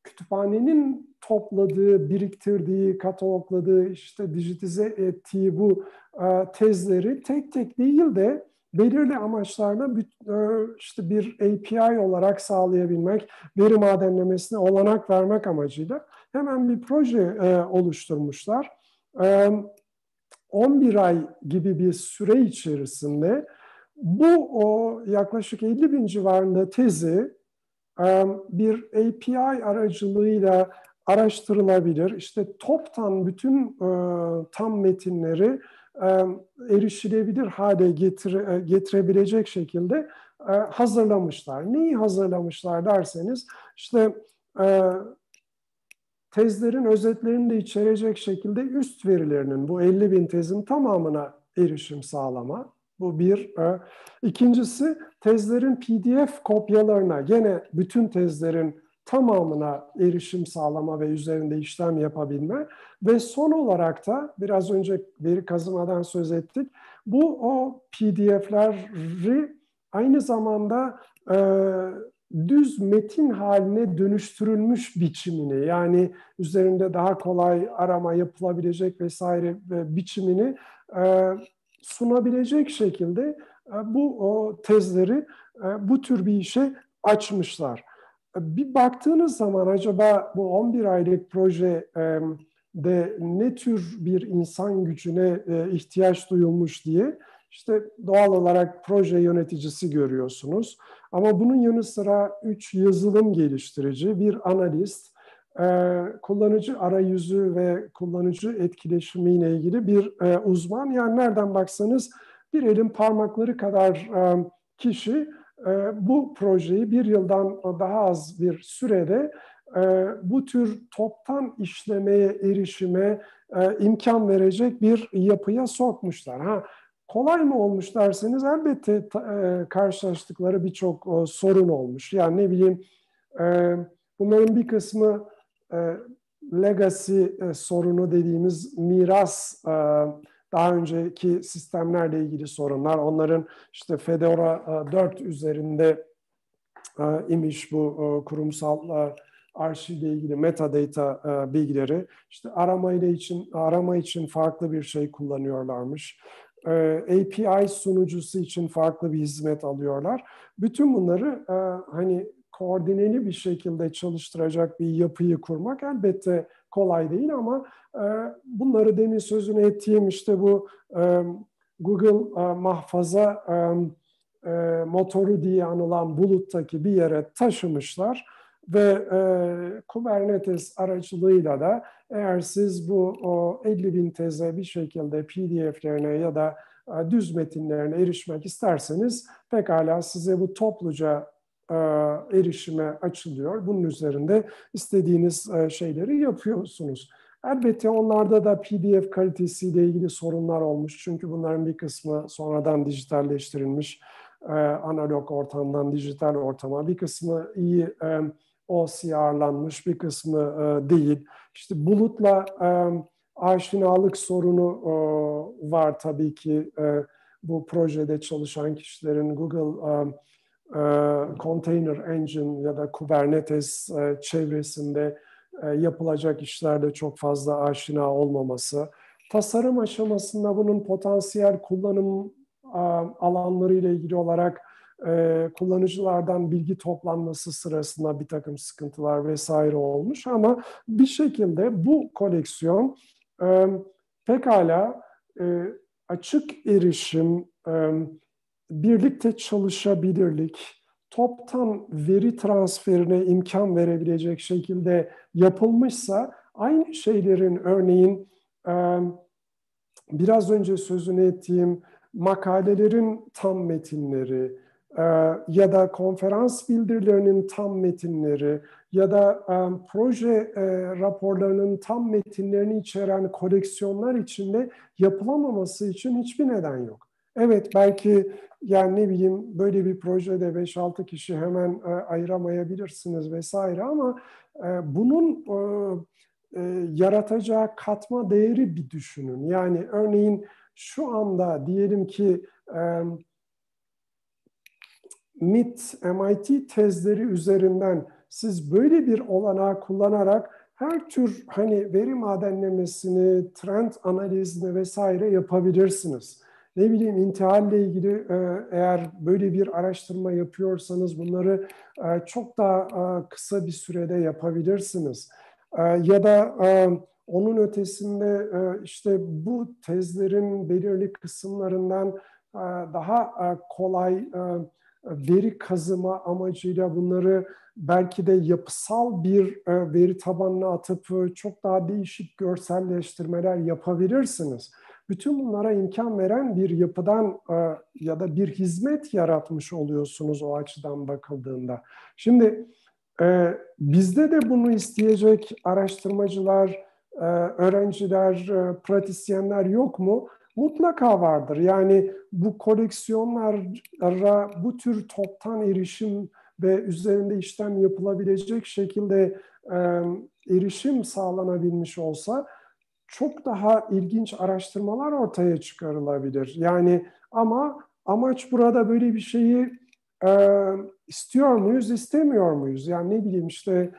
kütüphanenin topladığı, biriktirdiği, katalogladığı, işte dijitize ettiği bu e, tezleri tek tek değil de belirli amaçlarda bir, e, işte bir API olarak sağlayabilmek, veri madenlemesine olanak vermek amacıyla hemen bir proje e, oluşturmuşlar. 11 ay gibi bir süre içerisinde bu o yaklaşık 50 bin civarında tezi bir API aracılığıyla araştırılabilir. İşte toptan bütün tam metinleri erişilebilir hale getire, getirebilecek şekilde hazırlamışlar. Neyi hazırlamışlar derseniz işte tezlerin özetlerini de içerecek şekilde üst verilerinin bu 50 bin tezin tamamına erişim sağlama. Bu bir. E, ikincisi tezlerin PDF kopyalarına gene bütün tezlerin tamamına erişim sağlama ve üzerinde işlem yapabilme ve son olarak da biraz önce veri kazımadan söz ettik. Bu o PDF'leri aynı zamanda e, düz metin haline dönüştürülmüş biçimini yani üzerinde daha kolay arama yapılabilecek vesaire biçimini e, sunabilecek şekilde e, bu o tezleri e, bu tür bir işe açmışlar. Bir baktığınız zaman acaba bu 11 aylık proje de ne tür bir insan gücüne ihtiyaç duyulmuş diye işte doğal olarak proje yöneticisi görüyorsunuz. Ama bunun yanı sıra üç yazılım geliştirici, bir analist, kullanıcı arayüzü ve kullanıcı etkileşimiyle ilgili bir uzman. Yani nereden baksanız bir elin parmakları kadar kişi bu projeyi bir yıldan daha az bir sürede bu tür toptan işlemeye, erişime imkan verecek bir yapıya sokmuşlar. Ha, Kolay mı olmuş derseniz elbette e, karşılaştıkları birçok e, sorun olmuş. Yani ne bileyim e, bunların bir kısmı e, legacy e, sorunu dediğimiz miras e, daha önceki sistemlerle ilgili sorunlar. Onların işte Fedora e, 4 üzerinde e, imiş bu e, kurumsal e, arşivle ilgili metadata e, bilgileri. İşte arama ile için arama için farklı bir şey kullanıyorlarmış. E, API sunucusu için farklı bir hizmet alıyorlar. Bütün bunları e, hani koordineli bir şekilde çalıştıracak bir yapıyı kurmak elbette kolay değil ama e, bunları demin sözünü ettiğim işte bu Google mahfaza motoru diye anılan buluttaki bir yere taşımışlar ve Kubernetes aracılığıyla da eğer siz bu o 50 bin teze bir şekilde PDF'lerine ya da e, düz metinlerine erişmek isterseniz pekala size bu topluca e, erişime açılıyor. Bunun üzerinde istediğiniz e, şeyleri yapıyorsunuz. Elbette onlarda da PDF kalitesiyle ilgili sorunlar olmuş. Çünkü bunların bir kısmı sonradan dijitalleştirilmiş analog ortamdan dijital ortama. Bir kısmı iyi OCR'lanmış, bir kısmı değil. İşte bulutla e, aşinalık sorunu e, var tabii ki e, bu projede çalışan kişilerin Google e, e, Container Engine ya da Kubernetes e, çevresinde e, yapılacak işlerde çok fazla aşina olmaması. Tasarım aşamasında bunun potansiyel kullanım e, alanları ile ilgili olarak e, kullanıcılardan bilgi toplanması sırasında bir takım sıkıntılar vesaire olmuş ama bir şekilde bu koleksiyon e, pekala e, açık erişim, e, birlikte çalışabilirlik, toptan veri transferine imkan verebilecek şekilde yapılmışsa aynı şeylerin örneğin biraz önce sözünü ettiğim makalelerin tam metinleri, ya da konferans bildirilerinin tam metinleri ya da proje raporlarının tam metinlerini içeren koleksiyonlar içinde yapılamaması için hiçbir neden yok. Evet belki yani ne bileyim böyle bir projede 5-6 kişi hemen ayıramayabilirsiniz vesaire ama bunun yaratacağı katma değeri bir düşünün. Yani örneğin şu anda diyelim ki MIT, MIT tezleri üzerinden siz böyle bir olanağı kullanarak her tür hani veri madenlemesini, trend analizini vesaire yapabilirsiniz. Ne bileyim intihalle ilgili e, eğer böyle bir araştırma yapıyorsanız bunları e, çok daha e, kısa bir sürede yapabilirsiniz. Ya da onun ötesinde işte bu tezlerin belirli kısımlarından daha kolay veri kazıma amacıyla bunları belki de yapısal bir veri tabanına atıp çok daha değişik görselleştirmeler yapabilirsiniz. Bütün bunlara imkan veren bir yapıdan e, ya da bir hizmet yaratmış oluyorsunuz o açıdan bakıldığında. Şimdi bizde de bunu isteyecek araştırmacılar, öğrenciler, pratisyenler yok mu? mutlaka vardır. Yani bu koleksiyonlara bu tür toptan erişim ve üzerinde işlem yapılabilecek şekilde e, erişim sağlanabilmiş olsa çok daha ilginç araştırmalar ortaya çıkarılabilir. Yani ama amaç burada böyle bir şeyi e, istiyor muyuz, istemiyor muyuz? Yani ne bileyim işte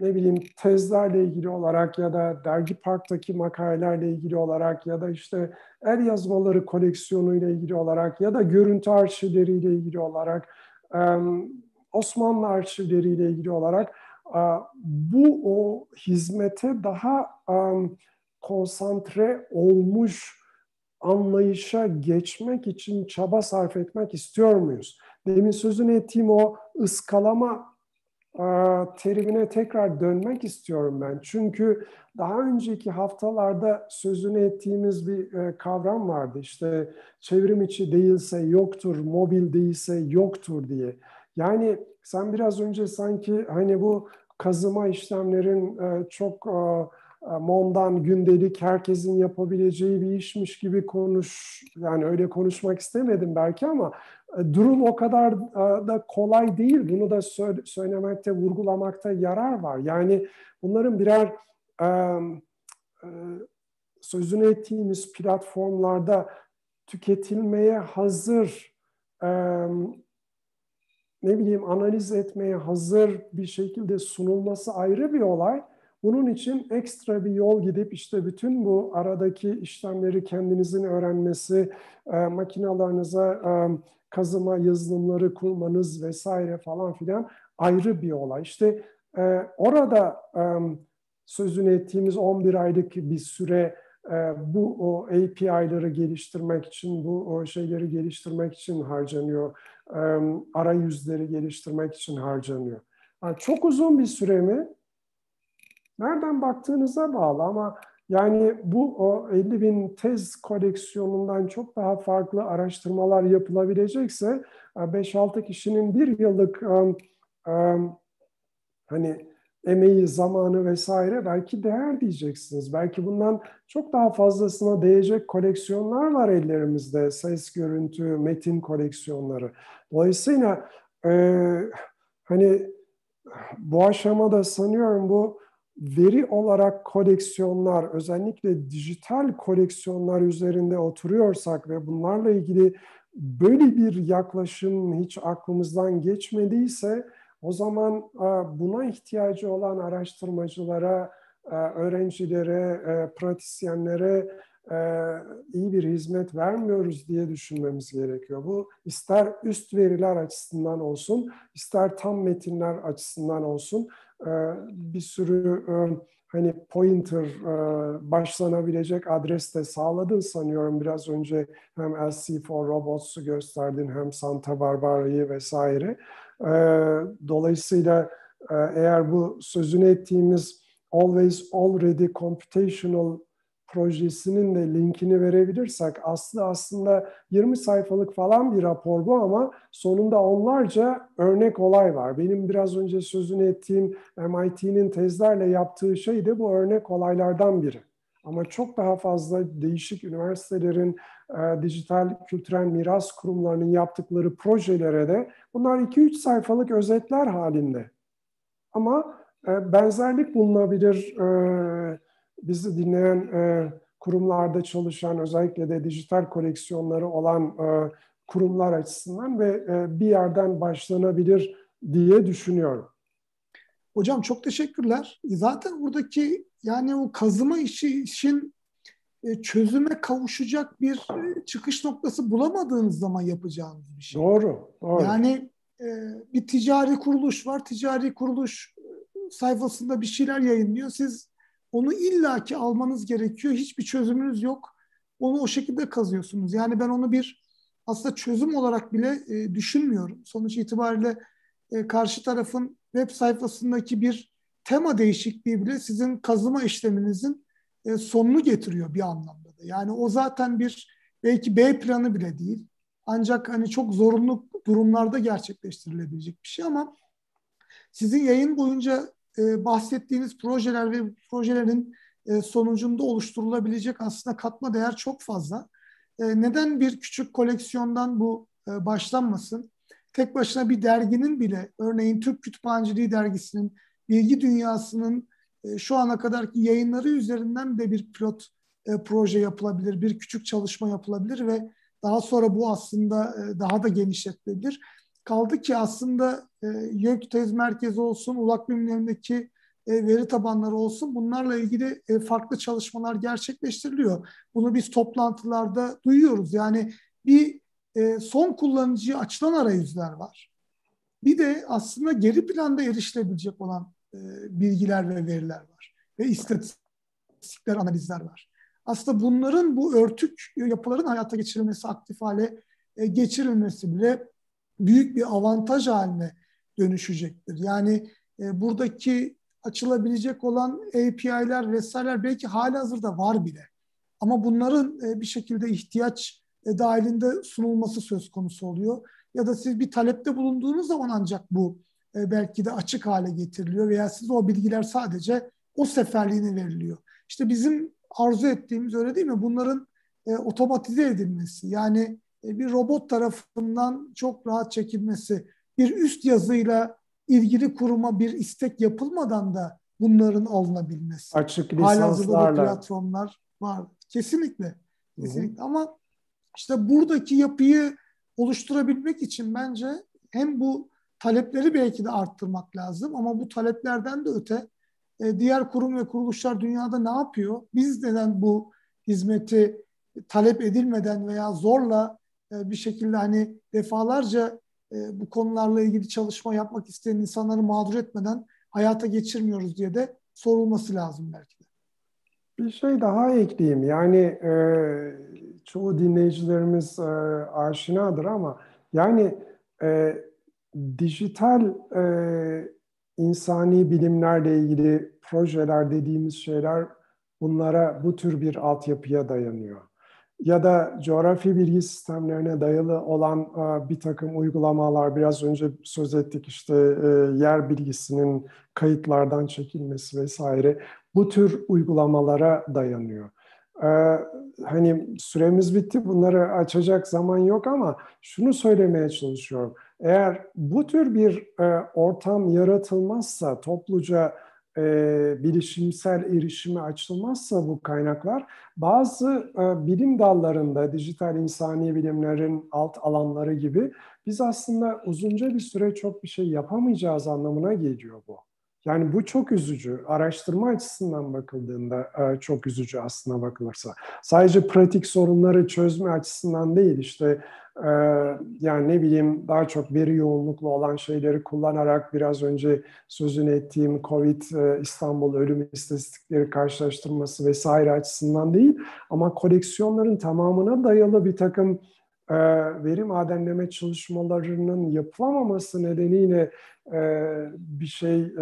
ne bileyim tezlerle ilgili olarak ya da dergi parktaki makalelerle ilgili olarak ya da işte el yazmaları koleksiyonu ile ilgili olarak ya da görüntü arşivleriyle ilgili olarak Osmanlı arşivleriyle ilgili olarak bu o hizmete daha konsantre olmuş anlayışa geçmek için çaba sarf etmek istiyor muyuz? Demin sözünü ettiğim o ıskalama terimine tekrar dönmek istiyorum ben. Çünkü daha önceki haftalarda sözünü ettiğimiz bir e, kavram vardı. İşte çevrim içi değilse yoktur, mobil değilse yoktur diye. Yani sen biraz önce sanki hani bu kazıma işlemlerin e, çok e, mondan gündelik herkesin yapabileceği bir işmiş gibi konuş yani öyle konuşmak istemedim belki ama e, durum o kadar e, da kolay değil. Bunu da söylemekte, vurgulamakta yarar var. Yani bunların birer e, sözünü ettiğimiz platformlarda tüketilmeye hazır, ne bileyim analiz etmeye hazır bir şekilde sunulması ayrı bir olay. Bunun için ekstra bir yol gidip işte bütün bu aradaki işlemleri kendinizin öğrenmesi, makinalarınıza kazıma yazılımları kurmanız vesaire falan filan ayrı bir olay. İşte e, orada e, sözünü ettiğimiz 11 aylık bir süre e, bu o API'ları geliştirmek için, bu o şeyleri geliştirmek için harcanıyor. E, arayüzleri geliştirmek için harcanıyor. Yani çok uzun bir süre mi? Nereden baktığınıza bağlı ama yani bu o 50 bin tez koleksiyonundan çok daha farklı araştırmalar yapılabilecekse 5-6 kişinin bir yıllık hani emeği, zamanı vesaire belki değer diyeceksiniz. Belki bundan çok daha fazlasına değecek koleksiyonlar var ellerimizde. Ses, görüntü, metin koleksiyonları. Dolayısıyla e, hani bu aşamada sanıyorum bu veri olarak koleksiyonlar, özellikle dijital koleksiyonlar üzerinde oturuyorsak ve bunlarla ilgili böyle bir yaklaşım hiç aklımızdan geçmediyse o zaman e, buna ihtiyacı olan araştırmacılara, e, öğrencilere, e, pratisyenlere iyi bir hizmet vermiyoruz diye düşünmemiz gerekiyor. Bu ister üst veriler açısından olsun, ister tam metinler açısından olsun bir sürü e, hani pointer e, başlanabilecek adres de sağladın sanıyorum. Biraz önce hem LC4 Robots'u gösterdin hem Santa Barbara'yı vesaire. Ee, dolayısıyla e, eğer bu sözünü ettiğimiz always already computational projesinin de linkini verebilirsek Aslı aslında 20 sayfalık falan bir rapor bu ama sonunda onlarca örnek olay var. Benim biraz önce sözünü ettiğim MIT'nin tezlerle yaptığı şey de bu örnek olaylardan biri. Ama çok daha fazla değişik üniversitelerin, e, dijital kültürel miras kurumlarının yaptıkları projelere de bunlar 2-3 sayfalık özetler halinde. Ama e, benzerlik bulunabilir. E, bizi dinleyen e, kurumlarda çalışan, özellikle de dijital koleksiyonları olan e, kurumlar açısından ve e, bir yerden başlanabilir diye düşünüyorum. Hocam çok teşekkürler. Zaten buradaki yani o kazıma işi işin e, çözüme kavuşacak bir e, çıkış noktası bulamadığınız zaman yapacağınız bir şey. Doğru. doğru. Yani e, bir ticari kuruluş var. Ticari kuruluş sayfasında bir şeyler yayınlıyor. Siz onu illaki almanız gerekiyor. Hiçbir çözümünüz yok. Onu o şekilde kazıyorsunuz. Yani ben onu bir aslında çözüm olarak bile düşünmüyorum. Sonuç itibariyle karşı tarafın web sayfasındaki bir tema değişikliği bile sizin kazıma işleminizin e, sonunu getiriyor bir anlamda da. Yani o zaten bir belki B planı bile değil. Ancak hani çok zorunlu durumlarda gerçekleştirilebilecek bir şey ama sizin yayın boyunca e, bahsettiğiniz projeler ve projelerin e, sonucunda oluşturulabilecek aslında katma değer çok fazla. E, neden bir küçük koleksiyondan bu e, başlanmasın? Tek başına bir derginin bile, örneğin Türk Kütüphaneciliği Dergisi'nin, bilgi dünyasının e, şu ana kadarki yayınları üzerinden de bir pilot e, proje yapılabilir, bir küçük çalışma yapılabilir ve daha sonra bu aslında e, daha da genişletilebilir. Kaldı ki aslında YÖK tez merkezi olsun, ulak bilimlerindeki veri tabanları olsun bunlarla ilgili farklı çalışmalar gerçekleştiriliyor. Bunu biz toplantılarda duyuyoruz. Yani bir son kullanıcıya açılan arayüzler var. Bir de aslında geri planda erişilebilecek olan e, bilgiler ve veriler var. Ve istatistikler, analizler var. Aslında bunların bu örtük yapıların hayata geçirilmesi, aktif hale e, geçirilmesi bile büyük bir avantaj haline dönüşecektir. Yani e, buradaki açılabilecek olan API'ler vesaireler belki hali hazırda var bile. Ama bunların bir şekilde ihtiyaç dahilinde sunulması söz konusu oluyor. Ya da siz bir talepte bulunduğunuz zaman ancak bu belki de açık hale getiriliyor veya siz o bilgiler sadece o seferliğine veriliyor. İşte bizim arzu ettiğimiz öyle değil mi? Bunların e, otomatize edilmesi yani e, bir robot tarafından çok rahat çekilmesi, bir üst yazıyla ilgili kuruma bir istek yapılmadan da bunların alınabilmesi. Açık lisanslarla. platformlar var. Kesinlikle. Kesinlikle. Hı hı. Ama işte buradaki yapıyı oluşturabilmek için bence hem bu talepleri belki de arttırmak lazım ama bu taleplerden de öte e, diğer kurum ve kuruluşlar dünyada ne yapıyor? Biz neden bu hizmeti talep edilmeden veya zorla e, bir şekilde hani defalarca e, bu konularla ilgili çalışma yapmak isteyen insanları mağdur etmeden hayata geçirmiyoruz diye de sorulması lazım belki de. Bir şey daha ekleyeyim. Yani çoğu dinleyicilerimiz aşinadır ama yani dijital e, insani bilimlerle ilgili projeler dediğimiz şeyler bunlara bu tür bir altyapıya dayanıyor. Ya da coğrafi bilgi sistemlerine dayalı olan e, bir takım uygulamalar, biraz önce söz ettik işte e, yer bilgisinin kayıtlardan çekilmesi vesaire, bu tür uygulamalara dayanıyor. Ee, hani süremiz bitti bunları açacak zaman yok ama şunu söylemeye çalışıyorum. Eğer bu tür bir e, ortam yaratılmazsa topluca e, bilişimsel erişime açılmazsa bu kaynaklar bazı e, bilim dallarında dijital insani bilimlerin alt alanları gibi biz aslında uzunca bir süre çok bir şey yapamayacağız anlamına geliyor bu. Yani bu çok üzücü. Araştırma açısından bakıldığında e, çok üzücü aslına bakılırsa. Sadece pratik sorunları çözme açısından değil işte yani ne bileyim daha çok veri yoğunluklu olan şeyleri kullanarak biraz önce sözünü ettiğim COVID e, İstanbul ölüm istatistikleri karşılaştırması vesaire açısından değil ama koleksiyonların tamamına dayalı bir takım veri madenleme çalışmalarının yapılamaması nedeniyle bir şey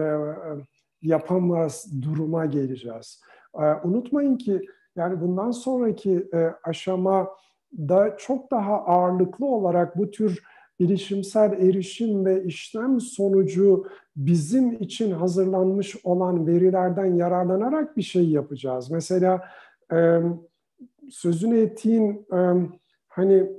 yapamaz duruma geleceğiz. Unutmayın ki Yani bundan sonraki e, aşamada çok daha ağırlıklı olarak bu tür bilişimsel erişim ve işlem sonucu bizim için hazırlanmış olan verilerden yararlanarak bir şey yapacağız. Mesela sözünü ettiğin hani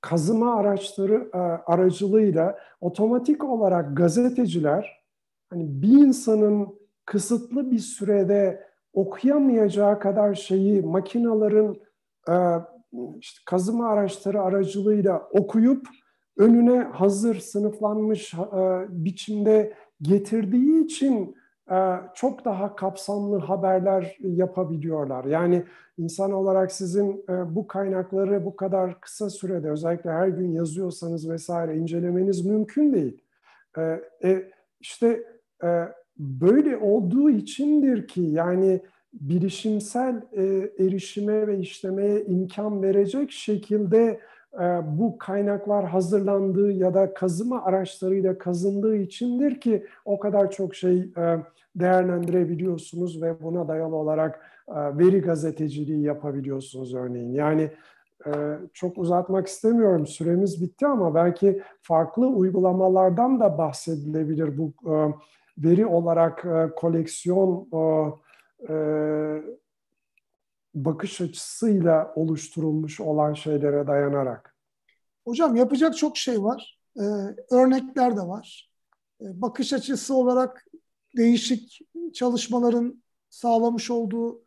kazıma araçları aracılığıyla otomatik olarak gazeteciler hani bir insanın kısıtlı bir sürede okuyamayacağı kadar şeyi makinaların işte kazıma araçları aracılığıyla okuyup önüne hazır sınıflanmış e, biçimde getirdiği için e, çok daha kapsamlı haberler yapabiliyorlar. Yani insan olarak sizin e, bu kaynakları bu kadar kısa sürede özellikle her gün yazıyorsanız vesaire incelemeniz mümkün değil. E, işte böyle olduğu içindir ki yani bilişimsel erişime ve işlemeye imkan verecek şekilde bu kaynaklar hazırlandığı ya da kazıma araçlarıyla kazındığı içindir ki o kadar çok şey değerlendirebiliyorsunuz ve buna dayalı olarak veri gazeteciliği yapabiliyorsunuz örneğin. Yani çok uzatmak istemiyorum süremiz bitti ama belki farklı uygulamalardan da bahsedilebilir bu veri olarak koleksiyon bakış açısıyla oluşturulmuş olan şeylere dayanarak? Hocam yapacak çok şey var. Ee, örnekler de var. Ee, bakış açısı olarak değişik çalışmaların sağlamış olduğu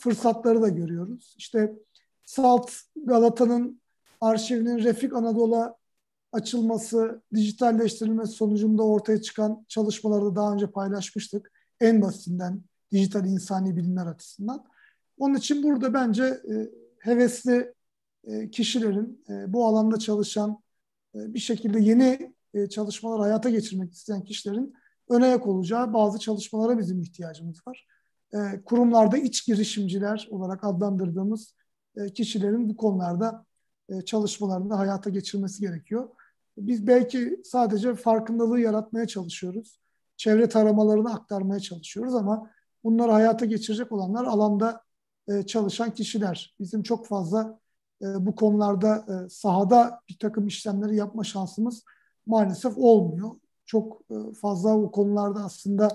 fırsatları da görüyoruz. İşte Salt Galata'nın arşivinin Refik Anadolu'a açılması, dijitalleştirilmesi sonucunda ortaya çıkan çalışmaları da daha önce paylaşmıştık. En basitinden dijital insani bilimler açısından. Onun için burada bence e, hevesli e, kişilerin, e, bu alanda çalışan, e, bir şekilde yeni e, çalışmalar hayata geçirmek isteyen kişilerin öne yak olacağı bazı çalışmalara bizim ihtiyacımız var. E, kurumlarda iç girişimciler olarak adlandırdığımız e, kişilerin bu konularda e, çalışmalarını hayata geçirmesi gerekiyor. Biz belki sadece farkındalığı yaratmaya çalışıyoruz. Çevre taramalarını aktarmaya çalışıyoruz ama bunları hayata geçirecek olanlar alanda e, çalışan kişiler. Bizim çok fazla e, bu konularda e, sahada bir takım işlemleri yapma şansımız maalesef olmuyor. Çok fazla bu konularda aslında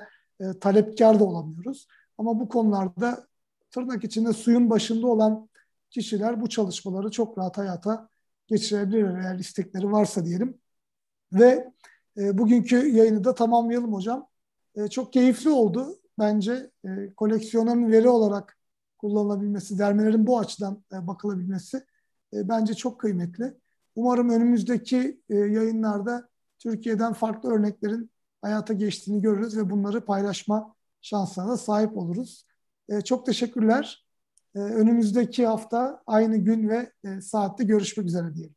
talepkar da olamıyoruz. Ama bu konularda tırnak içinde suyun başında olan kişiler bu çalışmaları çok rahat hayata geçirebilirler eğer istekleri varsa diyelim. Ve bugünkü yayını da tamamlayalım hocam. çok keyifli oldu bence. E, koleksiyonun veri olarak kullanılabilmesi, dermelerin bu açıdan e, bakılabilmesi e, bence çok kıymetli. Umarım önümüzdeki e, yayınlarda Türkiye'den farklı örneklerin hayata geçtiğini görürüz ve bunları paylaşma şansına da sahip oluruz. Çok teşekkürler. Önümüzdeki hafta aynı gün ve saatte görüşmek üzere diyelim.